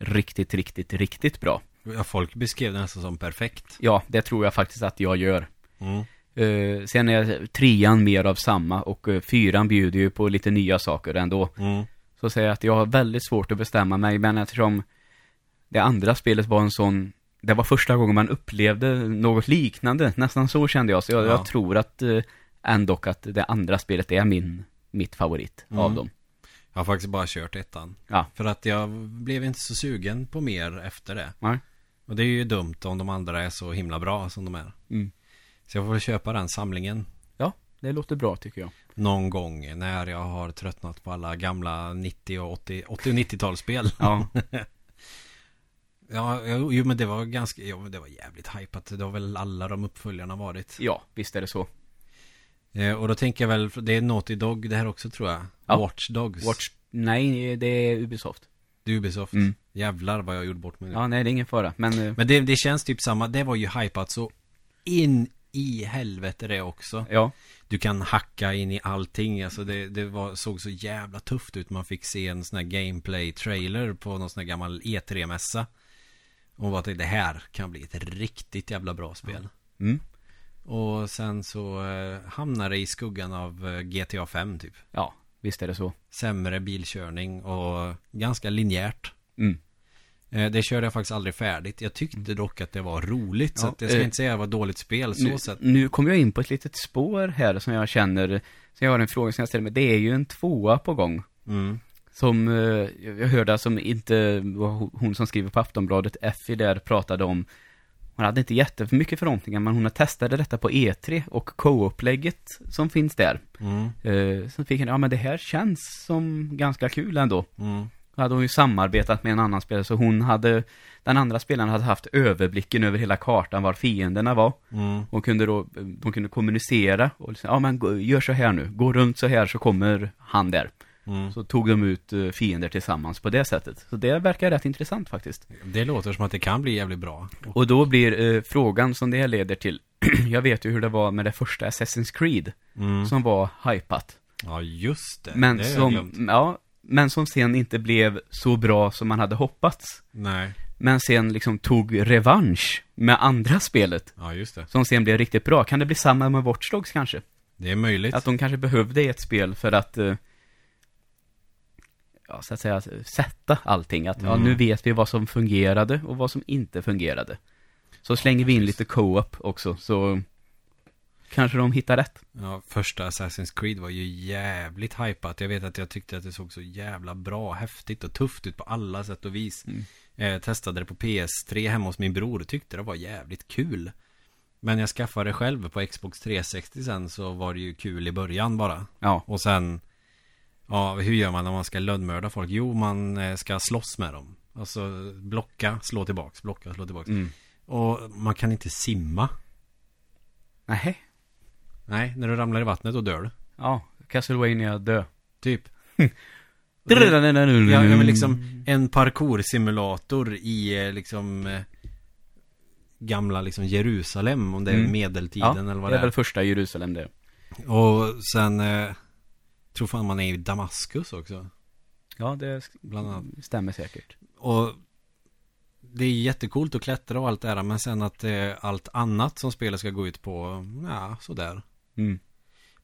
riktigt, riktigt, riktigt bra. ja folk beskrev det nästan som perfekt. Ja, det tror jag faktiskt att jag gör. Mm. Uh, sen är trean mer av samma och uh, fyran bjuder ju på lite nya saker ändå. Mm. Så säger jag att jag har väldigt svårt att bestämma mig, men eftersom det andra spelet var en sån, det var första gången man upplevde något liknande, nästan så kände jag. Så jag, Ja. jag tror att uh, ändå att det andra spelet är min, mitt favorit av Mm. dem. Jag har faktiskt bara kört ettan. Ja. För att jag blev inte så sugen på mer efter det. Nej. Och det är ju dumt om de andra är så himla bra som de är. Mm. Så jag får väl köpa den samlingen Ja, det låter bra tycker jag. någon gång när jag har tröttnat på alla gamla 90 och 80, 80 och 90-talsspel. Ja, Ja, jo, men det var ganska, jo, det var jävligt hypat. Det har väl alla de uppföljarna varit. ja, visst är det så. Eh, och då tänker jag väl, det är Naughty Dog det här också tror jag. Ja. Watch Dogs. Watch, nej, det är Ubisoft. Det är Ubisoft. Mm. Jävlar vad jag gjorde bort mig nu. Ja, nej, det är ingen fara, men eh, Men det, det känns typ samma, det var ju hypat så in i helvete det också. ja. Du kan hacka in i allting, alltså det, det var, såg så jävla tufft ut. Man fick se en sån här gameplay-trailer på någon sån här gammal E3-mässa. Och var det här kan bli ett riktigt jävla bra spel. Mm. Och sen så eh, hamnar det i skuggan av eh, GTA 5 typ. Ja, visst är det så. Sämre bilkörning och ganska linjärt. Mm. Eh, Det körde jag faktiskt aldrig färdigt. Jag tyckte dock att det var roligt. så Ja, att jag ska eh, inte säga att det var dåligt spel så Nu, sett. nu kommer jag in på ett litet spår här som jag känner, så jag har en fråga som jag ställer mig. Det är ju en tvåa på gång. Mm. Som, eh, jag hörde som inte, var ho- hon som skriver på Aftonbladet, Effie där, pratade om hon hade inte jättemycket förhoppningar, men hon testade detta på E3 och co-upplägget som finns där. Mm. Eh, så fick hon, ja men det här känns som ganska kul ändå. Mm. Då hade hon ju samarbetat med en annan spelare, så hon hade, den andra spelaren hade haft överblicken över hela kartan var fienderna var. Mm. Och kunde då, de kunde kommunicera och liksom, ja men gör så här nu, gå runt så här så kommer han där. Mm. Så tog de ut eh, fiender tillsammans på det sättet. Så det verkar rätt intressant faktiskt. Det låter som att det kan bli jävligt bra. Och då blir eh, frågan som det leder till, jag vet ju hur det var med det första Assassin's Creed, Mm. som var hypat. Ja, just det. Men det som, ja, men som sen inte blev så bra som man hade hoppats. Nej. Men sen liksom tog revansch med andra spelet, Ja, just det. som sen blev riktigt bra. Kan det bli samma med Watch Dogs kanske? Det är möjligt. Att de kanske behövde ett spel för att eh, Ja, så att säga, sätta allting. Att ja, Mm. nu vet vi vad som fungerade och vad som inte fungerade. Så slänger vi in lite co-op också, så kanske de hittar rätt. Ja, första Assassin's Creed var ju jävligt hypat. Jag vet att jag tyckte att det såg så jävla bra, häftigt och tufft ut på alla sätt och vis. Mm. Jag testade det på PS3 hemma hos min bror och tyckte det var jävligt kul. Men jag skaffade det själv på Xbox 360 sen så var det ju kul i början bara. Ja, Och sen, ja hur gör man när man ska lönnmörda folk? Jo, man eh, ska slåss med dem. Alltså blocka, slå tillbaks, blocka, slå tillbaks. mm. Och man kan inte simma. Nej. Nej, när du ramlar i vattnet då dör du. Ja, Castlevania dö. Typ. Ja, men liksom en parkoursimulator i eh, liksom eh, gamla liksom Jerusalem om det är Mm. medeltiden eller vad det det är väl första Jerusalem det. Och sen tror fan man är i Damaskus också. Ja, det Bland annat. stämmer säkert. Och det är jättekult att klättra och allt det här men sen att eh, allt annat som spelet ska gå ut på, ja sådär. Mm.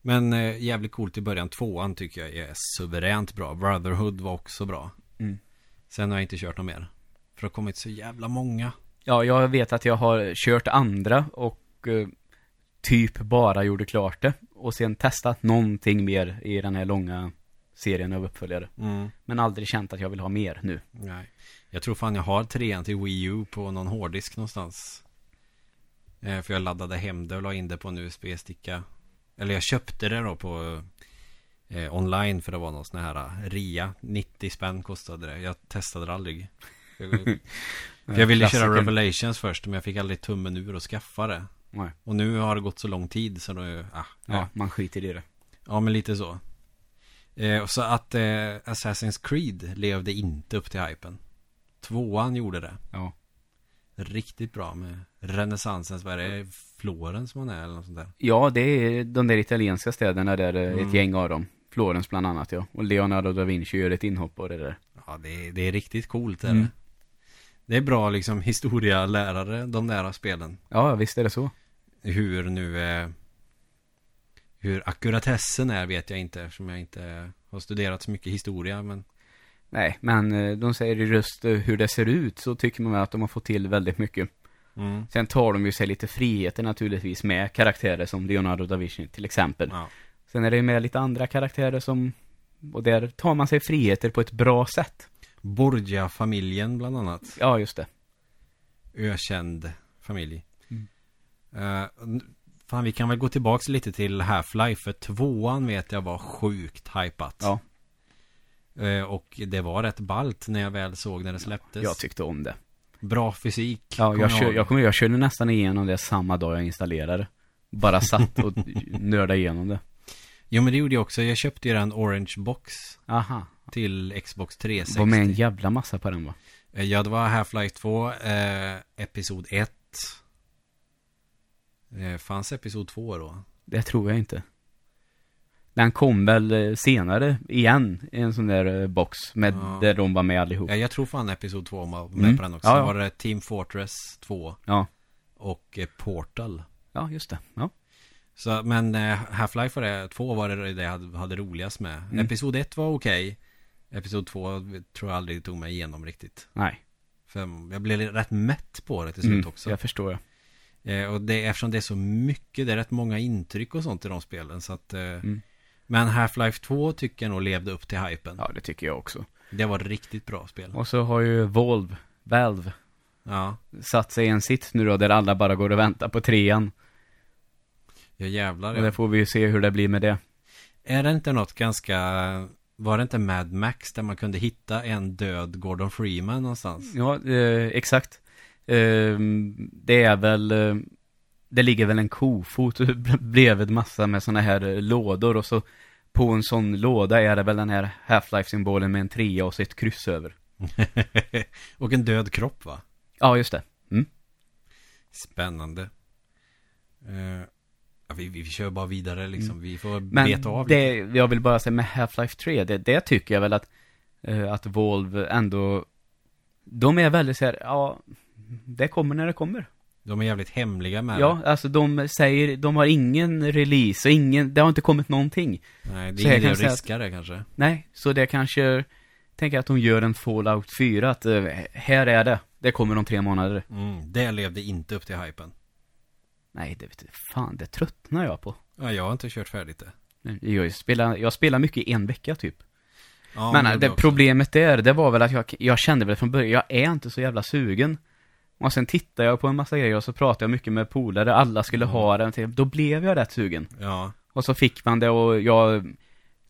Men eh, jävligt coolt i början. Tvåan tycker jag är suveränt bra. Brotherhood var också bra. Mm. Sen har jag inte kört något mer. För det har kommit så jävla många. Ja, jag vet att jag har kört andra och eh, typ bara gjorde klart det. Och sen testat någonting mer i den här långa serien av uppföljare. Mm. Men aldrig känt att jag vill ha mer nu. Nej. Jag tror fan jag har trean till Wii U på någon hårddisk någonstans. Eh, för jag laddade hem det och la in det på en USB-sticka. Eller jag köpte det då på eh, online för det var någon sån här eh, ria. 90 spänn kostade det. Jag testade det aldrig. Jag, ville köra. Revelations först men jag fick aldrig tummen ur och skaffa det. Nej. Och nu har det gått så lång tid så då, ah, Ja, ja. man skiter i det. ja men lite så. Eh, och så att eh, Assassin's Creed levde inte upp till hypen. Tvåan gjorde det. Ja. Riktigt bra med renässansens, vad är det, Florens man är eller något sånt där. Ja, det är de där italienska städerna där, eh, Mm. ett gäng av dem. Florens bland annat, ja. Och Leonardo da Vinci gör ett inhopp på det där. Ja, det är, det är riktigt coolt är Mm. Det. Är bra liksom historialärare, de där spelen. Ja, visst är det så. Hur nu eh, Hur akkuratessen är vet jag inte eftersom jag inte har studerat så mycket historia men Nej, men eh, de säger i röst eh, hur det ser ut så tycker man att de har fått till väldigt mycket. mm, Sen tar de ju sig lite friheter naturligtvis med karaktärer som Leonardo da Vinci till exempel. ja. Sen är det med lite andra karaktärer som, och där tar man sig friheter på ett bra sätt. Borgia-familjen bland annat. Ja, just det. Ökänd familj. Mm. Eh, fan, vi kan väl gå tillbaks lite till Half-Life. För tvåan vet jag var sjukt hypat. Ja. Eh, och det var rätt ballt när jag väl såg när det släpptes. Jag tyckte om det. Bra fysik. Ja, kommer jag, kör, jag, kommer, jag körde nästan igenom det samma dag jag installerade. Bara satt och nördade igenom det. Jo men det gjorde jag också. Jag köpte ju den Orange Box Aha. Till Xbox 360. Var med en jävla massa på den va? Eh, Ja, det var Half-Life 2, eh, Episod 1. Eh, fanns Episod 2 då? Det tror jag inte. Den kom väl eh, senare igen i en sån där eh, box med Ja. där de var med allihop. Ja, jag tror fan Episod 2 var med Mm. på den också. Ja, Ja, var det Team Fortress 2 Ja, och eh, Portal. ja just det. Ja. Så, men eh, Half-Life var det, 2 var det det jag hade, hade roligast med. Mm. Episod 1 var okej. Episod 2 tror jag aldrig tog mig igenom riktigt. Nej. För jag blev rätt mätt på det till slut Mm, också. jag förstår jag. Eh, och det, eftersom det är så mycket, det är rätt många intryck och sånt i de spelen. Så att, eh, Mm. Men Half-Life 2 tycker jag nog levde upp till hypen. Ja, det tycker jag också. Det var riktigt bra spel. Och så har ju Volve, Valve, Ja, satt sig i en sitt nu då där alla bara går och väntar på trean. jag jävlar. Och där Ja. får vi ju se hur det blir med det. Är det inte något ganska... Var det inte Mad Max där man kunde hitta en död Gordon Freeman någonstans? Ja, eh, exakt. Eh, det är väl, eh, det ligger väl en kofot bredvid massa med såna här eh, lådor och så på en sån låda är det väl den här Half-Life-symbolen med en trea och så ett kryss över. och en död kropp va? Ja, just det. Mm. Spännande. Ja, vi, vi kör bara vidare liksom. Vi får Men beta av lite. det, jag vill bara säga med Half-Life 3, det, det tycker jag väl att, eh, att Volve ändå, de är väldigt så här, ja, det kommer när det kommer. De är jävligt hemliga med Ja, alltså de säger, de har ingen release och ingen, det har inte kommit någonting. det. Nej, det är ingen kan att säga att- riska det kanske. Nej, så det kanske, tänker att de gör en Fallout 4, att eh, här är det, det kommer om tre månader. Mm, det levde inte upp till hypen. Nej, det vet jag, fan, det tröttnar jag på. Ja, jag har inte kört färdigt det. Jag spelar, jag spelar mycket i en vecka typ. Ja, men det det problemet där, det var väl att jag, jag kände väl från början, jag är inte så jävla sugen. Och sen tittade jag på en massa grejer och så pratade jag mycket med polare, alla skulle Mm. ha den, då blev jag rätt sugen. Ja, Och så fick man det och jag,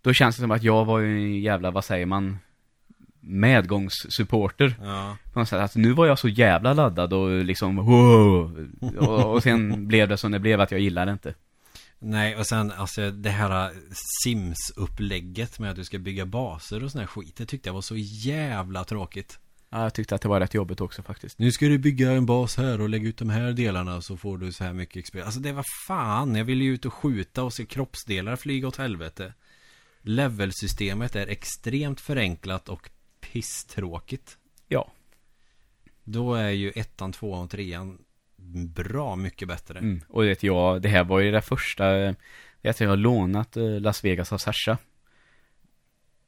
då känns det som att jag var ju en jävla, vad säger man, medgångssupporter. ja. På något sätt, att nu var jag så jävla laddad och liksom, wow! Och, och sen blev det som det blev, att jag gillade inte. Nej, och sen alltså det här Sims-upplägget med att du ska bygga baser och sån här skit. Det tyckte jag var så jävla tråkigt. Ja, jag tyckte att det var rätt jobbigt också faktiskt. Nu ska du bygga en bas här och lägga ut de här delarna så får du så här mycket XP. Alltså det var fan, jag ville ju ut och skjuta och se kroppsdelar flyga åt helvete. Levelsystemet är extremt förenklat och pisstråkigt. Ja. Då är ju ettan, tvåan och trean bra mycket bättre. Mm. Och vet jag, det här var ju det första, eh, vet jag har lånat eh, Las Vegas av Sasha.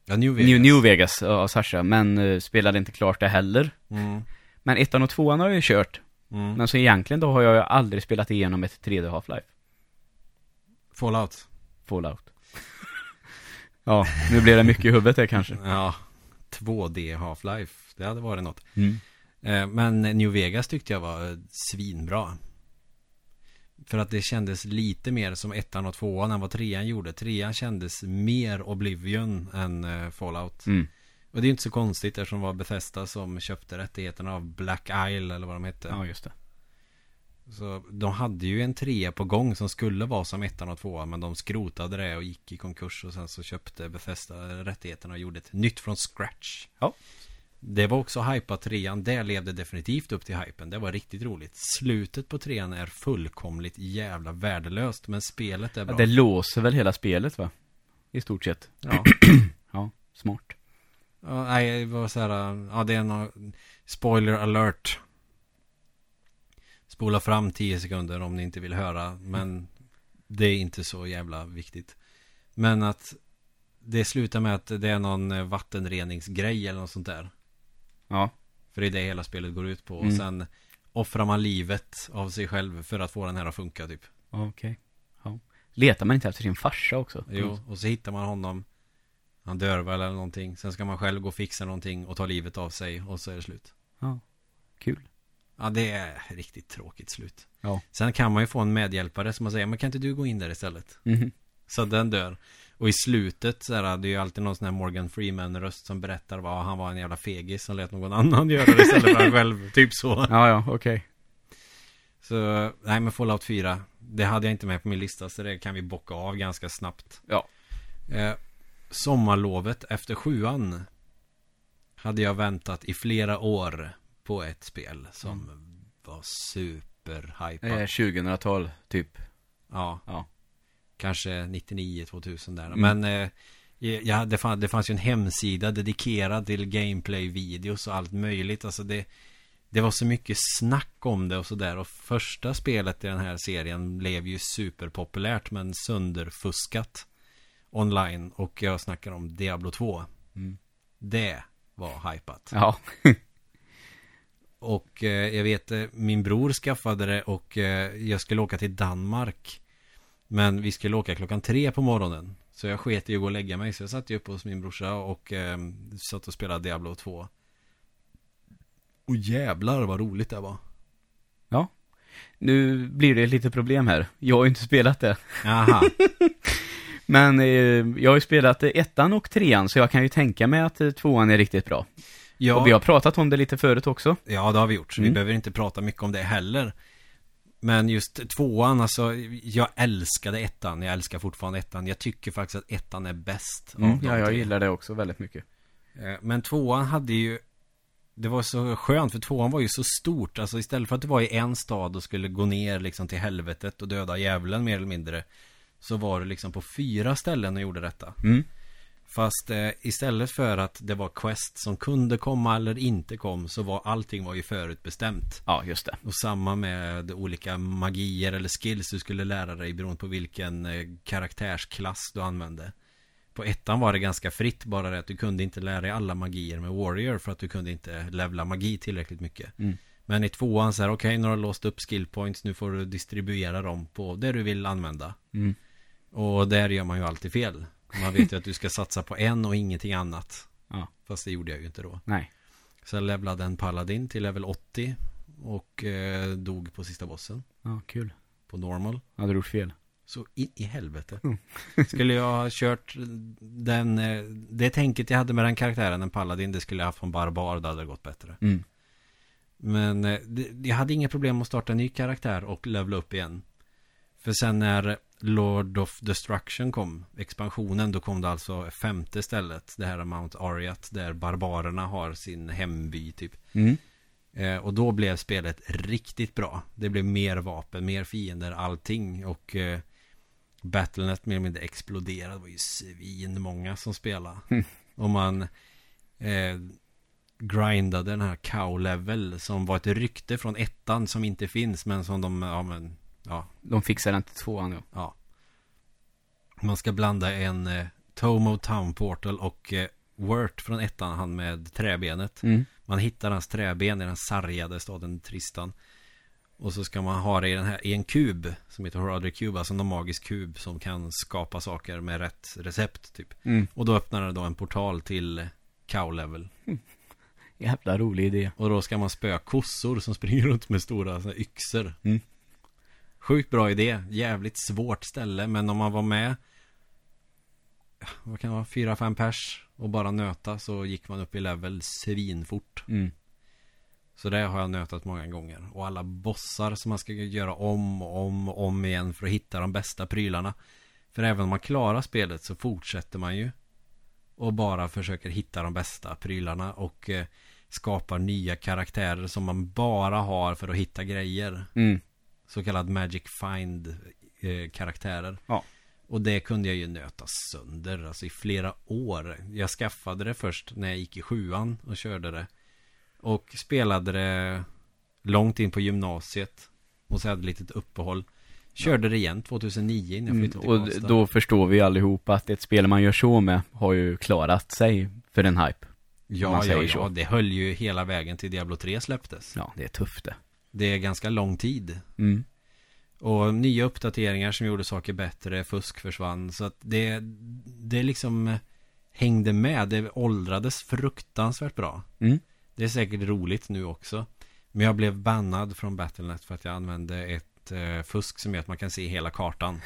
Ja, New Vegas. New, New Vegas av Sasha, men eh, spelade inte klart det heller. Mm. Men ettan och tvåan har jag ju kört. Mm. Men så egentligen då har jag ju aldrig spelat igenom ett 3D Half-Life. Fallout. Fallout. ja, nu blir det mycket i huvudet där kanske. Ja, 2D Half-Life. Det hade varit något. Mm. Eh, Men New Vegas tyckte jag var svinbra. För att det kändes lite mer som ettan och tvåan än vad trean gjorde. Trean kändes mer Oblivion än eh, Fallout. Mm. Och det är inte så konstigt eftersom det var Bethesda som köpte rättigheterna av Black Isle eller vad de hette. Ja, just det. Så de hade ju en trea på gång som skulle vara som ettan och tvåan men de skrotade det och gick i konkurs och sen så köpte Bethesda rättigheterna och gjorde ett nytt från scratch. Ja. Det var också hypat trean, det levde definitivt upp till hypen. Det var riktigt roligt. Slutet på trean är fullkomligt jävla värdelöst men spelet är Ja, bra. det låser väl hela spelet va? I stort sett. Ja. Ja, smart. Ja, nej, det var så här, ja det är någon spoiler alert. Spola fram 10 sekunder om ni inte vill höra, men det är inte så jävla viktigt. Men att det slutar med att det är någon eh, vattenreningsgrej eller något sånt där. Ja. För det är det hela spelet går ut på. Och Mm. sen offrar man livet av sig själv för att få den här att funka typ. Okej. Ja. Letar man inte efter sin farsa också? Jo, och så hittar man honom. Han dör väl eller någonting. Sen ska man själv gå och fixa någonting och ta livet av sig och så är det slut. Ja. Kul. Ja, det är riktigt tråkigt slut. Ja. Sen kan man ju få en medhjälpare som man säger, men kan inte du gå in där istället? Mhm. Så den dör. Och i slutet så är det ju alltid någon sån här Morgan Freeman-röst som berättar vad han var en jävla fegis som lät någon annan göra det istället för han själv. Typ så. Ja, ja, okej. Så, nej men Fallout 4, det hade jag inte med på min lista så det kan vi bocka av ganska snabbt. Ja. Eh, sommarlovet efter sjuan hade jag väntat i flera år på ett spel som var superhypat. Eh, 2000-tal, typ. Ja. Ja. Kanske 99, 2000 där. Mm. Men eh, ja, det, fann, det fanns ju en hemsida dedikerad till gameplay-videos och allt möjligt. Alltså det, det var så mycket snack om det och sådär. Och första spelet i den här serien blev ju superpopulärt men sönderfuskat online. Och jag snackar om Diablo 2. Mm. Det var hypat. Ja. Och eh, jag vet, eh, min bror skaffade det och eh, jag skulle åka till Danmark. Men vi skulle åka klockan tre på morgonen. Så jag sket i att gå och lägga mig. Så jag satt ju uppe hos min brorsa och eh, satt och spelade Diablo 2. Och jävlar vad roligt det var. Nu blir det lite problem här. Jag har ju inte spelat det. Aha. Men eh, jag har ju spelat ettan och trean, så jag kan ju tänka mig att eh, tvåan är riktigt bra. Ja, Och vi har pratat om det lite förut också. ja, det har vi gjort. Så vi Mm. behöver inte prata mycket om det heller. Men just tvåan, alltså jag älskade ettan. Jag älskar fortfarande ettan. Jag tycker faktiskt att ettan är bäst. Mm, ja, jag gillar det också väldigt mycket. Eh, Men tvåan hade ju Det var så skönt för tvåan var ju så stort Alltså istället för att du var i en stad och skulle gå ner liksom till helvetet och döda djävulen mer eller mindre Så var du liksom på fyra ställen och gjorde detta Mm. Fast eh, istället för att det var quest som kunde komma eller inte kom Så var allting var ju förutbestämt Ja, just det. Och samma med olika magier eller skills du skulle lära dig beroende på vilken eh, karaktärsklass du använde. På ettan var det ganska fritt bara det att du kunde inte lära dig alla magier med Warrior för att du kunde inte levla magi tillräckligt mycket. Mm. Men i tvåan så här, okej nu har du låst upp skill points, nu får du distribuera dem på det du vill använda. Mm. Och där gör man ju alltid fel. Man vet ju att du ska satsa på en och ingenting annat. Ja. Fast det gjorde jag ju inte då. Nej. Jag levlade en paladin till level 80 och eh, dog på sista bossen Ja, kul. på normal. Hade du gjort fel? Så in i helvete. Mm. skulle jag ha kört den, eh, det tänket jag hade med den karaktären, en paladin, det skulle jag haft från barbar, då hade det gått bättre. Mm. Men eh, det, jag hade inga problem att starta en ny karaktär och levla upp igen. För sen när Lord of Destruction kom, expansionen, då kom det alltså femte stället, det här är Mount Ariat, där barbarerna har sin hemby typ. Mm. Eh, och då blev spelet riktigt bra. Det blev mer vapen, mer fiender, allting. Och eh, Battlenet mer eller mindre exploderade. Det var ju svin många som spelade. Mm. Och man eh, grindade den här cow-level som var ett rykte från ettan som inte finns. Men som de, ja men, ja, De fixar den till tvåan, ja. ja. Man ska blanda en eh, Tomo Town Portal och eh, Wurt från ettan, han med träbenet. Mm. Man hittar hans träben i den sargade staden Tristan. Och så ska man ha det i, den här, i en kub som heter Horadric Cube, alltså en magisk kub som kan skapa saker med rätt recept typ. Mm. Och då öppnar det då en portal till cow level. Jävla rolig idé. Och då ska man spöa kossor som springer runt med stora yxor. Mm. Sjukt bra idé. Jävligt svårt ställe. Men om man var med vad kan det vara, fyra, fem pers och bara nöta så gick man upp i level svinfort. Mm. Så det har jag nötat många gånger. Och alla bossar som man ska göra om och om och om igen för att hitta de bästa prylarna. För även om man klarar spelet så fortsätter man ju. Och bara försöker hitta de bästa prylarna och eh, skapar nya karaktärer som man bara har för att hitta grejer. Mm. Så kallad Magic Find eh, karaktärer. Ja. Och det kunde jag ju nöta sönder, alltså i flera år. Jag skaffade det först när jag gick i sjuan och körde det. Och spelade det långt in på gymnasiet. Och så hade jag ett litet uppehåll. Körde det igen 2009 innan jag Mm. flyttade till Och Karlstad. då förstår vi allihopa att ett spel man gör så med har ju klarat sig för en hype. ja, ja, ja, det höll ju hela vägen till Diablo 3 släpptes. Ja, det är tufft det. Det är ganska lång tid. Mm. Och nya uppdateringar som gjorde saker bättre, fusk försvann. Så att det, det liksom hängde med. Det åldrades fruktansvärt bra. Mm. Det är säkert roligt nu också. Men jag blev bannad från Battlenet för att jag använde ett eh, fusk som gör att man kan se hela kartan.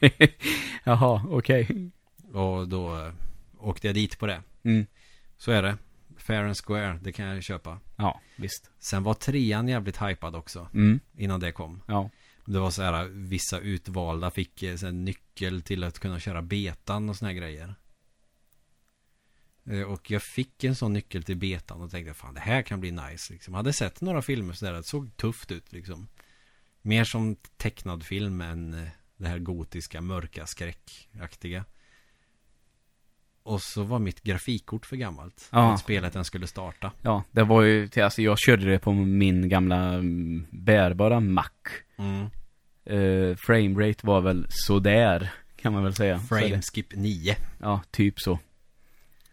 Jaha, okej. Och då eh, åkte jag dit på det. Mm. Så är det. Fair and square, det kan jag köpa. Ja, visst. Sen var trean jävligt hypad också. Mm. Innan det kom. Ja. Det var så här, vissa utvalda fick eh, så här, nyckel till att kunna köra betan och såna här grejer. Eh, Och jag fick en sån nyckel till betan och tänkte fan det här kan bli nice. Liksom. Jag hade sett några filmer sådär, det såg tufft ut liksom. Mer som tecknad film än eh, det här gotiska, mörka, skräckaktiga. Och så var mitt grafikkort för gammalt. Ja. Att spelet den skulle starta. Ja, det var ju alltså jag körde det på min gamla mm, bärbara Mac. Mm. Uh, framerate var väl sådär, kan man väl säga. Det, Frameskip 9. ja, typ så.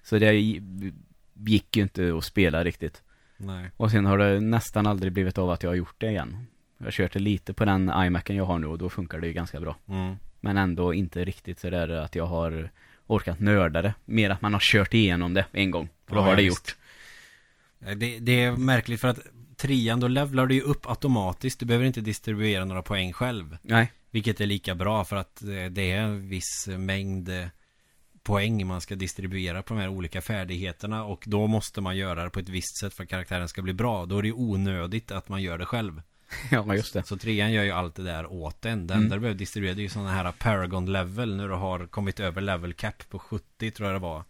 Så det gi- gick ju inte att spela riktigt. Nej. Och sen har det nästan aldrig blivit av att jag har gjort det igen. Jag har kört det lite på den iMacen jag har nu och då funkar det ju ganska bra. Mm. Men ändå inte riktigt sådär att jag har orkat nörda det. Mer att man har kört igenom det en gång. För då Ja, har det gjort. Eh, Det, det är märkligt för att trean då levlar du ju upp automatiskt. Du behöver inte distribuera några poäng själv. Nej. Vilket är lika bra för att eh, det är en viss mängd eh, poäng man ska distribuera på de här olika färdigheterna. Och då måste man göra det på ett visst sätt för att karaktären ska bli bra. Då är det ju onödigt att man gör det själv. Ja, just det. Så trean gör ju allt det där åt en. Det Mm. enda du behöver distribuera det är ju sådana här Paragon level. När du har kommit över level cap på 70 tror jag det var.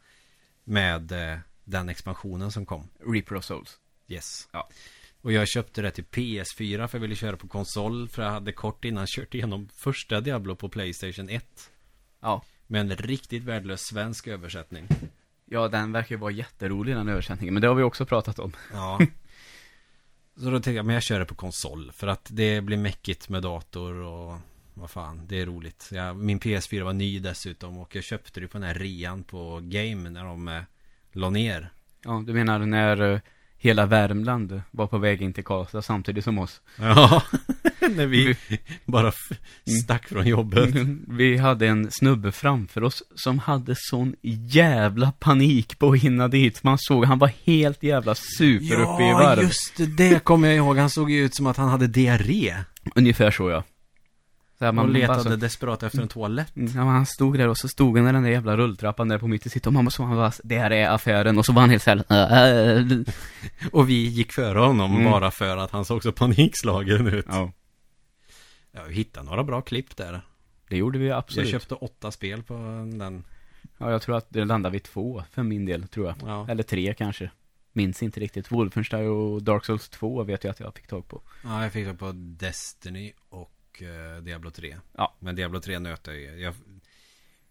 Med eh, den expansionen som kom. Reaper of Souls. Yes. Ja. Och jag köpte det till PS4 för jag ville köra på konsol. För jag hade kort innan kört igenom första Diablo på Playstation 1. Ja. Med en riktigt värdelös svensk översättning. Ja, den verkar ju vara jätterolig den översättningen. Men det har vi också pratat om. Ja. Så då tänkte jag, men jag kör det på konsol. För att det blir mäckigt med dator och vad fan, det är roligt. Jag, min PS4 var ny dessutom och jag köpte det på den här rean på Game när de eh, la ner. Ja, du menar när eh, hela Värmland var på väg in till Karlstad samtidigt som oss? Ja, när vi bara f- stack från jobbet. Vi hade en snubbe framför oss som hade sån jävla panik på att hinna dit. Man såg, han var helt jävla super uppe i varv. just det, det kommer jag ihåg. Han såg ju ut som att han hade diarré. Ungefär så ja. Så Man man letade så- desperat efter en toalett. Mm, Ja, men han stod där och så stod han i den där jävla rulltrappan där på mitt i sitt och mamma så han bara, det här är affären och så var han helt såhär, äh, Och vi gick före honom Mm. bara för att han såg så panikslagen ut. Ja, Ja, vi hittade några bra klipp där. det gjorde vi absolut. Jag köpte åtta spel på den. Ja, jag tror att det landade vid två för min del, tror jag. Ja, Eller tre kanske. Minns inte riktigt. Wolfenstein och Dark Souls 2 vet jag att jag fick tag på. ja jag fick det på Destiny och eh, Diablo 3. Ja. Men Diablo 3 nöt jag ju. Jag,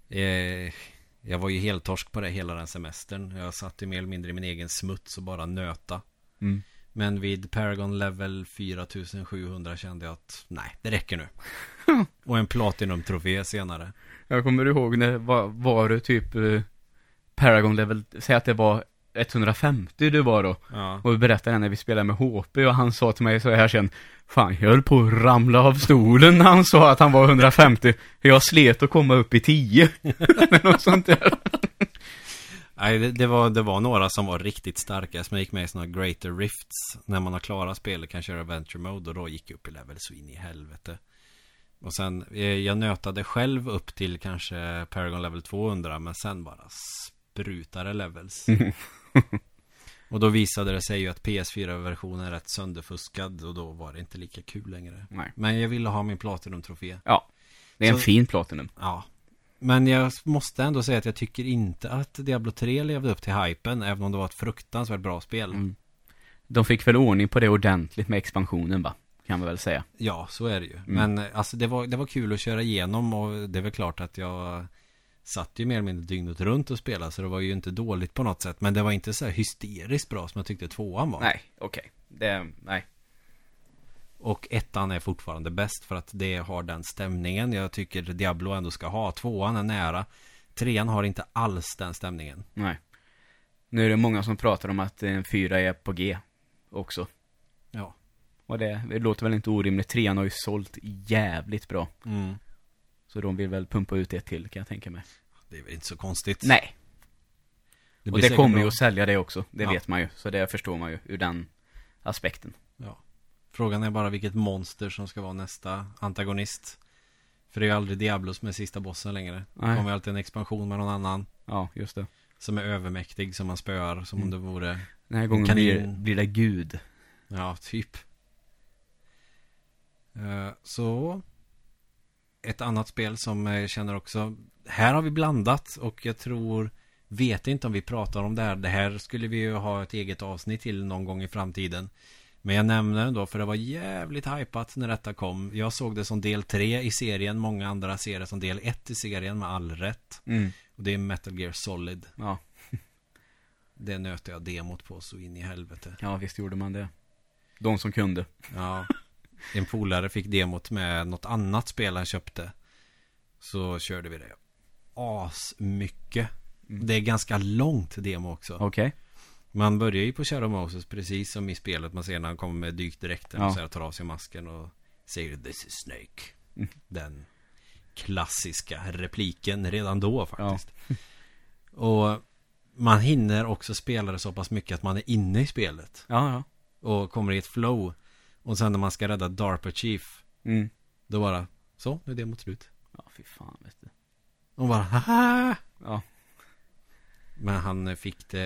eh, jag var ju helt torsk på det hela den semestern. Jag satt ju mer eller mindre i min egen smuts och bara nöta. Mm. Men vid Paragon level 4700 kände jag att nej, det räcker nu. och en Platinum-trofé senare. Jag kommer ihåg när, var, var du typ eh, Paragon level, säg att det var 150 du var då. Ja. Och vi berättade när vi spelade med HP och han sa till mig så här sen Fan, jag höll på att ramla av stolen när han sa att han var 150 Jag slet att komma upp i 10 Eller något sånt där Nej, det, det, var, det var några som var riktigt starka som gick med i sådana greater rifts. När man har klarat spelet kan köra adventure mode och då gick jag upp i level så in i helvete. Och sen, eh, jag nötade själv upp till kanske Paragon level 200 men sen bara sprutade levels. och då visade det sig ju att PS4-versionen är rätt sönderfuskad och då var det inte lika kul längre. Nej. Men jag ville ha min Platinum-trofé. Ja. Det är en Så- fin Platinum. Ja. Men jag måste ändå säga att jag tycker inte att Diablo 3 levde upp till hypen, även om det var ett fruktansvärt bra spel. Mm. De fick väl ordning på det ordentligt med expansionen va? Kan man väl säga. Ja, så är det Mm. ju. Men eh, alltså det var, det var kul att köra igenom och det är väl klart att jag satt ju mer eller mindre dygnet runt och spelade så det var ju inte dåligt på något sätt. Men det var inte så här hysteriskt bra som jag tyckte tvåan var. Nej, okej. Det, nej. Och ettan är fortfarande bäst för att det har den stämningen jag tycker Diablo ändå ska ha. Tvåan är nära. Trean har inte alls den stämningen. Nej. Nu är det många som pratar om att en fyra är på G också. Ja. Och det, det låter väl inte orimligt. Trean har ju sålt jävligt bra. Mm. Så de vill väl pumpa ut ett till kan jag tänka mig. Det är väl inte så konstigt. Nej, Det och det kommer ju bra. att sälja det också. Det Ja. vet man ju. Så det förstår man ju ur den aspekten. Ja. Frågan är bara vilket monster som ska vara nästa antagonist. För det är ju aldrig Diablo som är sista bossen längre. Det Nej. kommer ju alltid en expansion med någon annan. Ja, just det. Som är övermäktig, som man spöar, som om Mm. det vore... Den här gången Kanin. blir, blir det Gud. Ja, typ. Eh, så... Ett annat spel som jag känner också... Här har vi blandat och jag tror... Vet inte om vi pratar om det här. Det här skulle vi ju ha ett eget avsnitt till någon gång i framtiden. Men jag nämner det då för det var jävligt hypat när detta kom. Jag såg det som del 3 i serien. Många andra ser det som del 1 i serien med all rätt. Mm. Och det är Metal Gear Solid. Ja, Det nöter jag demot på så in i helvete. ja, visst gjorde man det. De som kunde. Ja. En polare fick demot med något annat spel han köpte. Så körde vi det. As mycket. Mm. Det är ganska långt demo också. Okej. Man börjar ju på Shadow Moses precis som i spelet. Man ser när han kommer med dykdräkten Ja. och så här tar av sig masken och säger This is Snake. Mm. Den klassiska repliken redan då faktiskt. och man hinner också spela det så pass mycket att man är inne i spelet. Ja, ja. Och kommer i ett flow. Och sen när man ska rädda DARPA Chief. Mm. Då bara, så, nu är det mot slut. Ja, fy fan vet du. Och bara, haha! Ja. Men han fick det,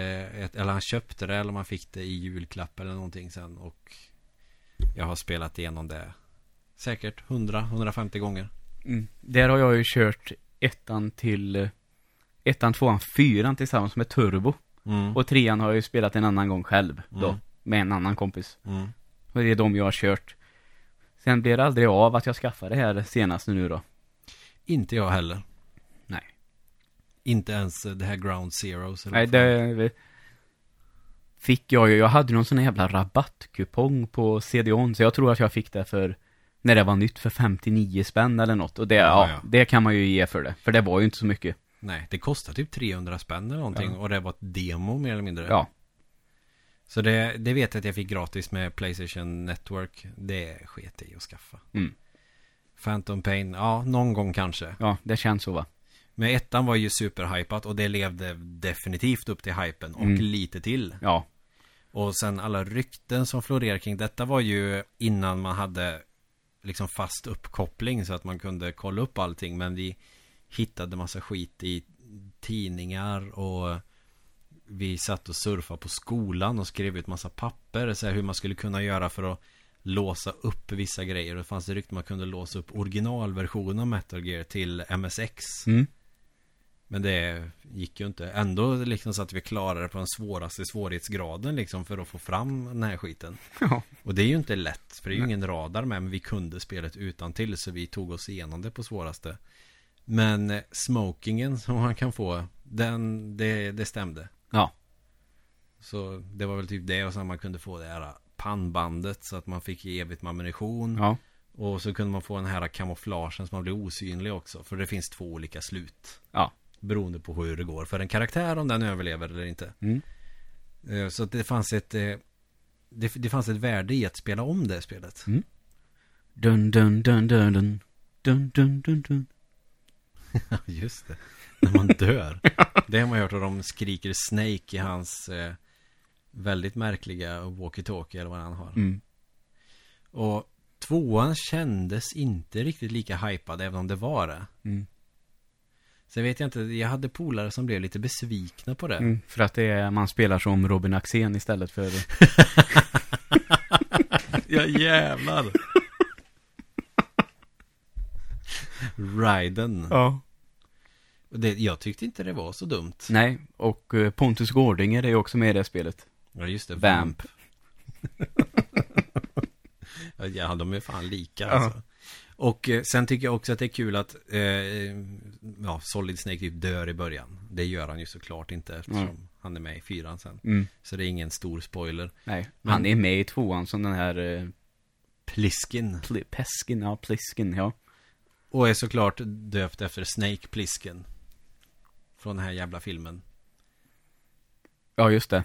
eller han köpte det eller man fick det i julklapp eller någonting sen. Och jag har spelat igenom det säkert 100-150 gånger. Mm. Där har jag ju kört ettan till ettan, tvåan, fyran tillsammans med Turbo. Mm. Och trean har jag ju spelat en annan gång själv då. Mm. Med en annan kompis. Och det är de jag har kört. Sen blev det aldrig av att jag skaffade det här senaste nu då. Inte jag heller. Nej. Inte ens eh, det här Ground eller Nej, det fick jag ju. Jag hade någon sån jävla rabattkupong på CDON. Så jag tror att jag fick det för, när det var nytt, för 59 spänn eller något. Och det, Ja, ja, det kan man ju ge för det. För det var ju inte så mycket. Nej, det kostar typ 300 spänn eller någonting. Ja. Och det var ett demo mer eller mindre. Ja. Så det, det vet jag att jag fick gratis med Playstation Network. Det sket i att skaffa. Mm. Phantom Pain, ja, någon gång kanske. Ja, det känns så va. Men ettan var ju superhypat och det levde definitivt upp till hypen och Mm. lite till. Ja. Och sen alla rykten som florerar kring detta var ju innan man hade liksom fast uppkoppling så att man kunde kolla upp allting. Men vi hittade massa skit i tidningar och vi satt och surfade på skolan och skrev ut massa papper. Så här, hur man skulle kunna göra för att låsa upp vissa grejer. Det fanns det rykten man kunde låsa upp originalversionen av Metal Gear till MSX. Mm. Men det gick ju inte. Ändå liksom så att vi klarade det på den svåraste svårighetsgraden liksom för att få fram den här skiten. Ja. Och det är ju inte lätt, för det är ju Nej. ingen radar med, men vi kunde spelet utan till så vi tog oss igenom det på svåraste. Men eh, smokingen som man kan få, den, det, det stämde. Ja. Så det var väl typ det och sen man kunde få det här pannbandet så att man fick evigt med ammunition. Ja. Och så kunde man få den här kamouflagen så man blir osynlig också. För det finns två olika slut. Ja. Beroende på hur det går för en karaktär om den överlever eller inte. Mm. Eh, Så att det fanns ett eh, det, det fanns ett värde i att spela om det spelet. Dun, dun, dun, dun, dun. Dun, dun, dun, dun. Ja, just det. När man dör. det har man hört och de skriker Snake i hans eh, väldigt märkliga walkie-talkie eller vad han har. Mm. Och tvåan kändes inte riktigt lika hypad även om det var det. Mm. Sen vet jag inte, jag hade polare som blev lite besvikna på det. Mm, för att det är, man spelar som Robin Axén istället för... ja jävlar. Riden. ja. Det, jag tyckte inte det var så dumt. Nej, och eh, Pontus Gårdinger är ju också med i det spelet. Ja just det. Vamp. ja, de är fan lika alltså. Och eh, sen tycker jag också att det är kul att eh, ja, Solid Snake typ dör i början. Det gör han ju såklart inte eftersom Mm. han är med i fyran sen. Mm. Så det är ingen stor spoiler. Nej, Men- han är med i tvåan som den här eh, Pliskin. Pl- Peskin, ja, Pliskin, ja. Och är såklart döpt efter Snake Plisken. Från den här jävla filmen. Ja, just det.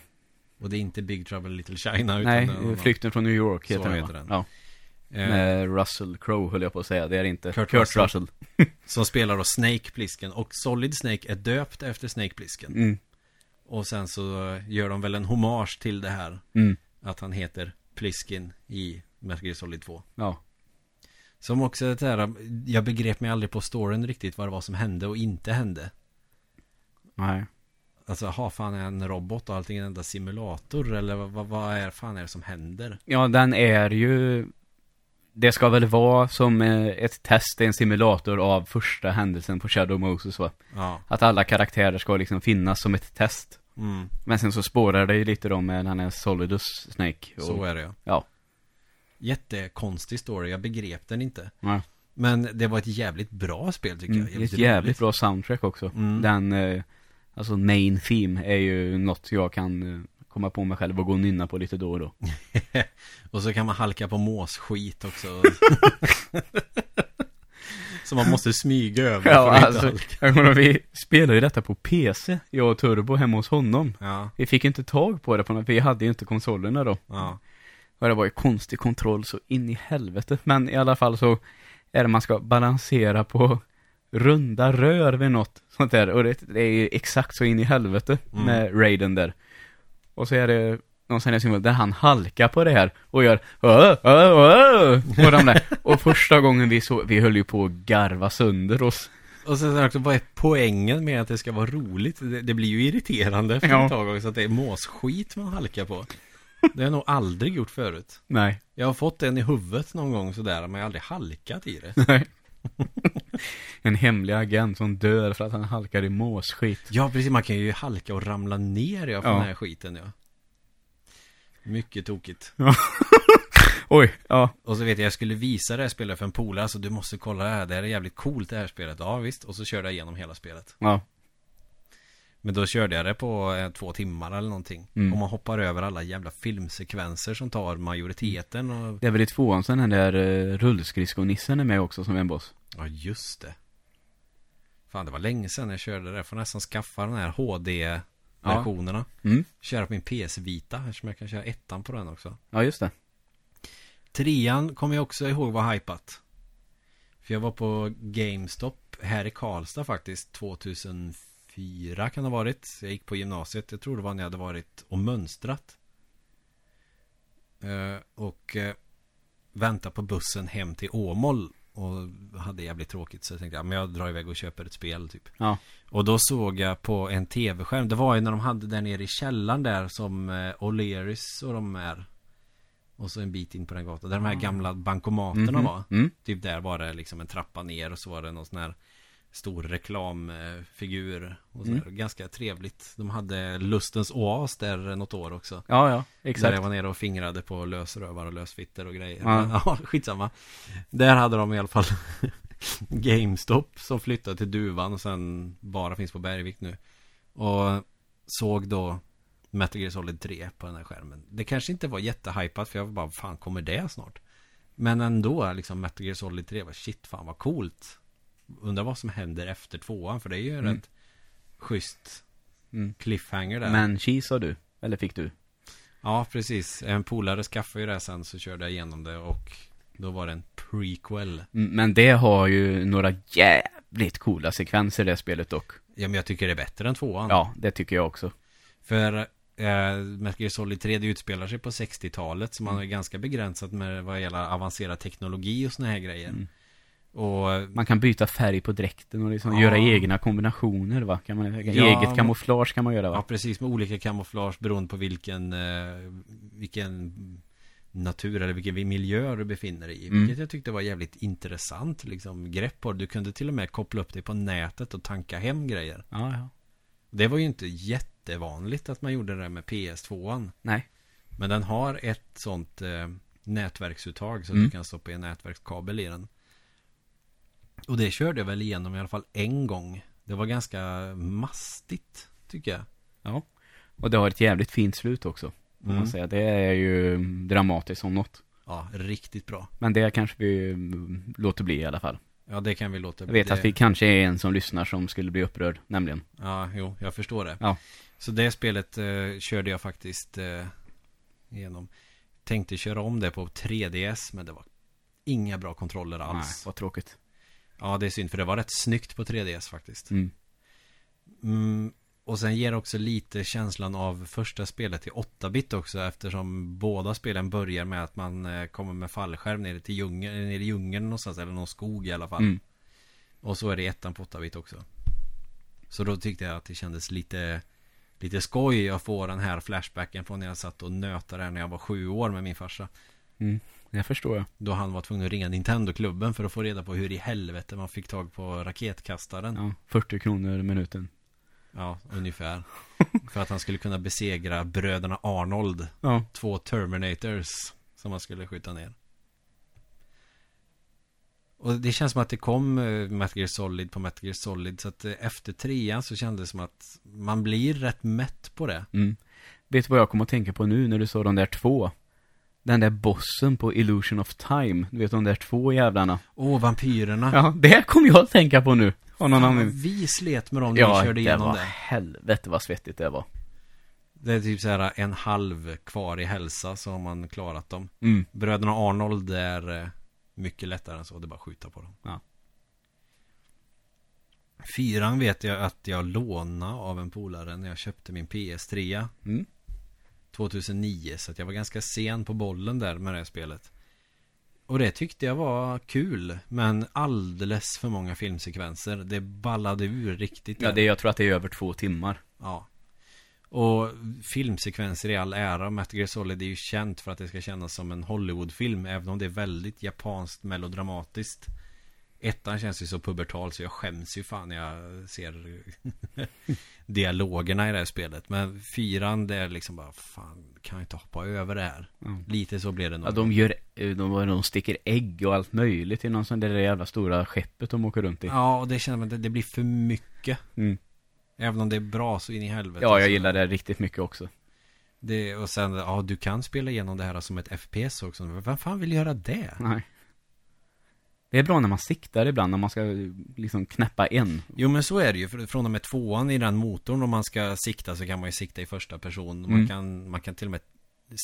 Och det är inte Big Trouble Little China. Utan Nej, Flykten från New York Så heter den, heter den. Ja, eh, med Russell Crowe höll jag på att säga, det är det inte. Kurt Kurt, Russell. Russell. Som spelar då Snake Plisken. Och Solid Snake är döpt efter Snake Plisken. Mm, Och sen så gör de väl en hommage till det här. mm, Att han heter Pliskin i Metal Gear Solid 2. ja. Som också det här, jag begrep mig aldrig på storyn riktigt vad det var som hände och inte hände. Nej. Alltså, ha fan är en robot och allting en enda simulator eller vad, vad, är fan är det som händer? Ja, den är ju... Det ska väl vara som eh, ett test, en simulator av första händelsen på Shadow Moses va? Ja, Att alla karaktärer ska liksom finnas som ett test. mm, Men sen så spårar det ju lite då med han är Solidus Snake. Och, så är det ja. Ja. Jättekonstig story, jag begrep den inte. Ja. Men det var ett jävligt bra spel tycker Mm, jag. är ett jävligt bra soundtrack också. Mm. Den, eh, alltså main theme är ju något jag kan eh, komma på mig själv och gå och nynna på lite då och då. Och så kan man halka på måsskit också. så man måste smyga över Ja, alltså, jag ihåg, vi spelade ju detta på PC, jag och Turbo hemma hos honom. Ja, Vi fick inte tag på det på något, vi hade ju inte konsolerna då. ja. Och det var ju konstig kontroll så in i helvete. Men i alla fall så är det man ska balansera på runda rör vid något sånt där. Och det, det är ju exakt så in i helvete Mm. med Raiden där. Och så är det någon sån här symbol där han halkar på det här och gör "Åh, åh, åh", på de där. Och första gången vi så, vi höll ju på att garva sönder oss. Och sen också, vad är poängen med att det ska vara roligt? Det, det blir ju irriterande efter Ja. ett tag också att det är måsskit man halkar på. Det har jag nog aldrig gjort förut. Nej. Jag har fått en i huvudet någon gång sådär, men jag har aldrig halkat i det. Nej. en hemlig agent som dör för att han halkar i måsskit. Ja, precis. Man kan ju halka och ramla ner ja, från Ja. den här skiten ja. Mycket tokigt. Oj, ja. Och så vet jag, jag skulle visa det här spelet för en polare, alltså du måste kolla det här, det här är jävligt coolt det här spelet. Ja visst, och så körde jag igenom hela spelet. Ja. Men då körde jag det på eh, två timmar eller någonting. Mm. Och man hoppar över alla jävla filmsekvenser som tar majoriteten och... Det är väl i tvåan sen den där uh, rullskridskonissen är med också som en boss. Ja, just det. Fan, det var länge sedan jag körde det. Jag får nästan skaffa den här HD-versionerna. Mm. Köra på min PS Vita, eftersom jag kan köra ettan på den också. Ja, just det. Trean kommer jag också ihåg var hypat. För jag var på GameStop här i Karlstad faktiskt 2004 kan det ha varit. Jag gick på gymnasiet. Jag tror det var när jag hade varit och mönstrat. Eh, och uh, väntade på bussen hem till Åmål. Och hade jävligt tråkigt så jag tänkte ja, men jag drar iväg och köper ett spel typ. Ja. Och då såg jag på en tv-skärm. Det var ju när de hade där nere i källaren där som eh, O'Learys och de är. Och så en bit in på den gatan. Där de här gamla bankomaterna Mhm. var. Mm. Typ där var det liksom en trappa ner och så var det någon sån här stor reklamfigur. Och så Mm. där. Ganska trevligt. De hade Lustens oas där något år också. Ja, ja. Där Exakt. jag var nere och fingrade på lösrövar och lösfitter och grejer. Ja. Men, ja, skitsamma. Där hade de i alla fall GameStop som flyttade till Duvan och sen bara finns på Bergvik nu. Och såg då Metal Gear Solid 3 på den här skärmen. Det kanske inte var jättehypat för jag var bara, fan kommer det snart? Men ändå, liksom Metal Gear Solid 3 var shit, fan vad coolt. Undrar vad som händer efter tvåan, för det är ju en Mm. rätt schysst Mm. cliffhanger där. Men cheese sa du? Eller fick du? Ja, precis. En polare skaffade ju det sen så körde jag igenom det och då var det en prequel. Mm, Men det har ju några jävligt coola sekvenser det spelet dock. Ja, men jag tycker det är bättre än tvåan. Ja, det tycker jag också. För eh, Metal Gear Solid 3 det utspelar sig på 60-talet så man Mm. är ganska begränsat med vad gäller avancerad teknologi och såna här grejer. Mm. Och Man kan byta färg på dräkten och liksom Ja. göra egna kombinationer va? Kan man, Ja, eget kamouflage kan man göra va? ja, precis med olika kamouflage beroende på vilken eh, vilken natur eller vilken miljö du befinner dig i. Mm. Vilket jag tyckte var jävligt intressant liksom grepp på. Du kunde till och med koppla upp dig på nätet och tanka hem grejer. Ja, ja. Det var ju inte jättevanligt att man gjorde det med PS2an. Nej. Men den har ett sånt eh, nätverksuttag så Mm. du kan stoppa en nätverkskabel i den. Och det körde jag väl igenom i alla fall en gång. Det var ganska mastigt, tycker jag. Ja. Och det har ett jävligt fint slut också. Mm. man säga. Det är ju dramatiskt som något. Ja, riktigt bra. Men det kanske vi mm, låter bli i alla fall. Ja, det kan vi låta Jag vet det, att vi kanske är en som lyssnar som skulle bli upprörd, nämligen. Ja, jo, jag förstår det. Ja. Så det spelet eh, körde jag faktiskt eh, igenom. Tänkte köra om det på 3DS, men det var inga bra kontroller Nej, alls. vad tråkigt. Ja, det är synd, för det var rätt snyggt på 3DS faktiskt. Mm. Mm, och sen ger det också lite känslan av första spelet i 8-bit också eftersom båda spelen börjar med att man eh, kommer med fallskärm nere till djungeln, nere i djungeln någonstans eller någon skog i alla fall. Mm. Och så är det ettan på 8-bit också. Så då tyckte jag att det kändes lite Lite skoj att få den här flashbacken från när jag satt och nötade när jag var sju år med min farsa. Mm. Det förstår jag. Då han var tvungen att ringa Nintendo-klubben för att få reda på hur i helvete man fick tag på raketkastaren. Ja, 40 kronor minuten. Ja, ungefär. För att han skulle kunna besegra bröderna Arnold. Ja. Två Terminators som han skulle skjuta ner. Och det känns som att det kom eh, Metal Gear Solid på Metal Gear Solid. Så att eh, efter trean så kändes det som att man blir rätt mätt på det. Mm. Vet du vad jag kommer att tänka på nu när du sa de där två? Den där bossen på Illusion of Time. Du vet de där två jävlarna. Åh, vampyrerna. Ja, det kommer jag att tänka på nu. Av någon anledning. vi slet med dem när Ja, vi körde det igenom var det. helvete vad svettigt det var. Det är typ så här en halv kvar i hälsa så har man klarat dem. Mm. Bröderna Arnold är eh, mycket lättare än så. Det är bara att skjuta på dem. Ja. Fyran vet jag att jag lånade av en polare när jag köpte min PS3. Mm. 2009. Så att jag var ganska sen på bollen där med det här spelet. Och det tyckte jag var kul. Men alldeles för många filmsekvenser. Det ballade ur riktigt. Ja, det, jag tror att det är över två timmar. Ja. Och filmsekvenser i all ära. Metal Gear Solid är ju känt för att det ska kännas som en Hollywoodfilm. Även om det är väldigt japanskt melodramatiskt. Ettan känns ju så pubertal så jag skäms ju fan när jag ser dialogerna i det här spelet. Men fyran det är liksom bara fan kan jag inte hoppa över det här. Mm. Lite så blev det nog. Ja, de gör, de, de sticker ägg och allt möjligt i någon sån där jävla stora skeppet de åker runt i. Ja, och det känner man det, det blir för mycket. Mm. Även om det är bra så in i helvete. Ja, jag gillar det riktigt mycket också. Det, och sen, ja du kan spela igenom det här som ett FPS också. Vem fan vill göra det? Nej. Det är bra när man siktar ibland, när man ska liksom knäppa en. Jo men så är det ju, för från och med tvåan i den motorn om man ska sikta så kan man ju sikta i första person. Man, Mm. kan, man kan till och med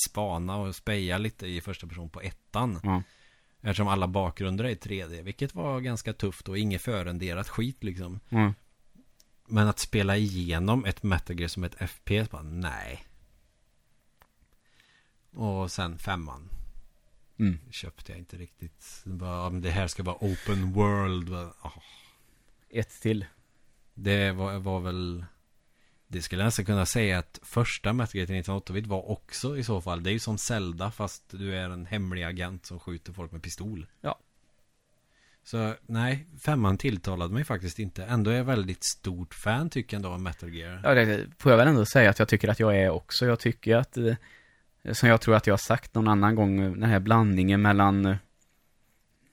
spana och speja lite i första person på ettan. Ja. Eftersom alla bakgrunder är i 3D, vilket var ganska tufft och inget förenderat skit liksom. Ja. Men att spela igenom ett Metal som ett FPS, bara nej. Och sen femman. Mm. köpte jag inte riktigt. Bara, det här ska vara open world. Bara, ah. Ett till. Det var, var väl... Det skulle jag nästan kunna säga att första Metal Gear till 1908 var också i så fall. Det är ju som Zelda fast du är en hemlig agent som skjuter folk med pistol. Ja. Så nej, femman tilltalade mig faktiskt inte. Ändå är jag väldigt stort fan tycker jag ändå av Metal Gear. Ja, det får jag väl ändå säga att jag tycker att jag är också. Jag tycker att, eh, som jag tror att jag har sagt någon annan gång, eh, den här blandningen mellan eh,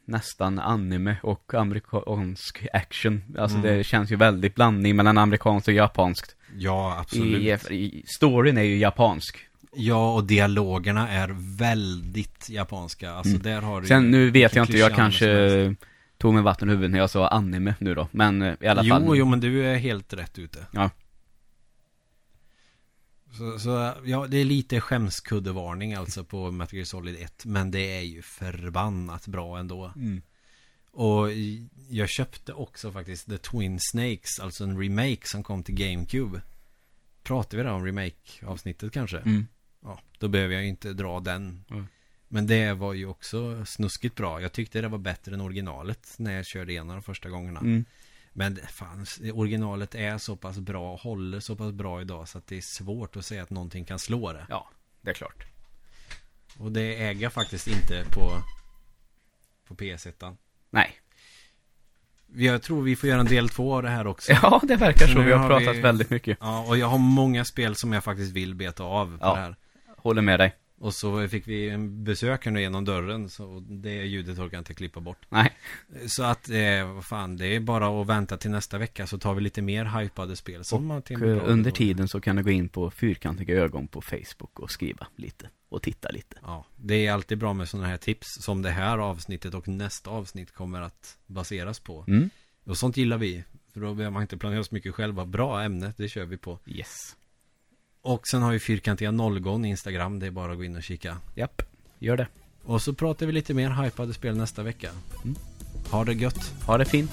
nästan anime och amerikansk action. Alltså Mm. det känns ju väldigt blandning mellan amerikanskt och japanskt. Ja, absolut. I, i, storyn är ju japansk. Ja, och dialogerna är väldigt japanska. Alltså Mm. där har du Sen nu vet jag inte, jag kanske tog mig vatten i huvudet när jag sa anime nu då. Men eh, i alla jo, fall. Jo, men du är helt rätt ute. Ja. Så, så ja, det är lite skämskuddevarning alltså på Metal Gear Solid 1. Men det är ju förbannat bra ändå. Mm. Och jag köpte också faktiskt The Twin Snakes, alltså en remake som kom till GameCube. pratar vi där om remake-avsnittet kanske? Mm. Ja, då behöver jag inte dra den. Mm. Men det var ju också snuskigt bra. Jag tyckte det var bättre än originalet när jag körde igenom de första gångerna. Men fan, originalet är så pass bra, håller så pass bra idag så att det är svårt att säga att någonting kan slå det. Ja, det är klart. Och det äger jag faktiskt inte på, på PS1. Nej. Jag tror vi får göra en del två av det här också. Ja, det verkar så. Vi har har pratat vi- väldigt mycket. Ja, och jag har många spel som jag faktiskt vill beta av på Ja. det här. Håller med dig. Och så fick vi en besök här nu genom dörren, så det ljudet orkar jag inte klippa bort. Nej. Så att, eh, vad fan, det är bara att vänta till nästa vecka så tar vi lite mer hypade spel. Som Och eh, under tiden så kan du gå in på Fyrkantiga ögon på Facebook och skriva lite. Och titta lite. Ja, det är alltid bra med sådana här tips som det här avsnittet och nästa avsnitt kommer att baseras på. Mm. Och sånt gillar vi. För då behöver man inte planera så mycket själva. Bra ämne, det kör vi på. Yes. Och sen har vi fyrkantiga nollgon Instagram. Det är bara att gå in och kika. Japp. Gör det. Och så pratar vi lite mer hypade spel nästa vecka. Mm. Ha det gött. Ha det fint.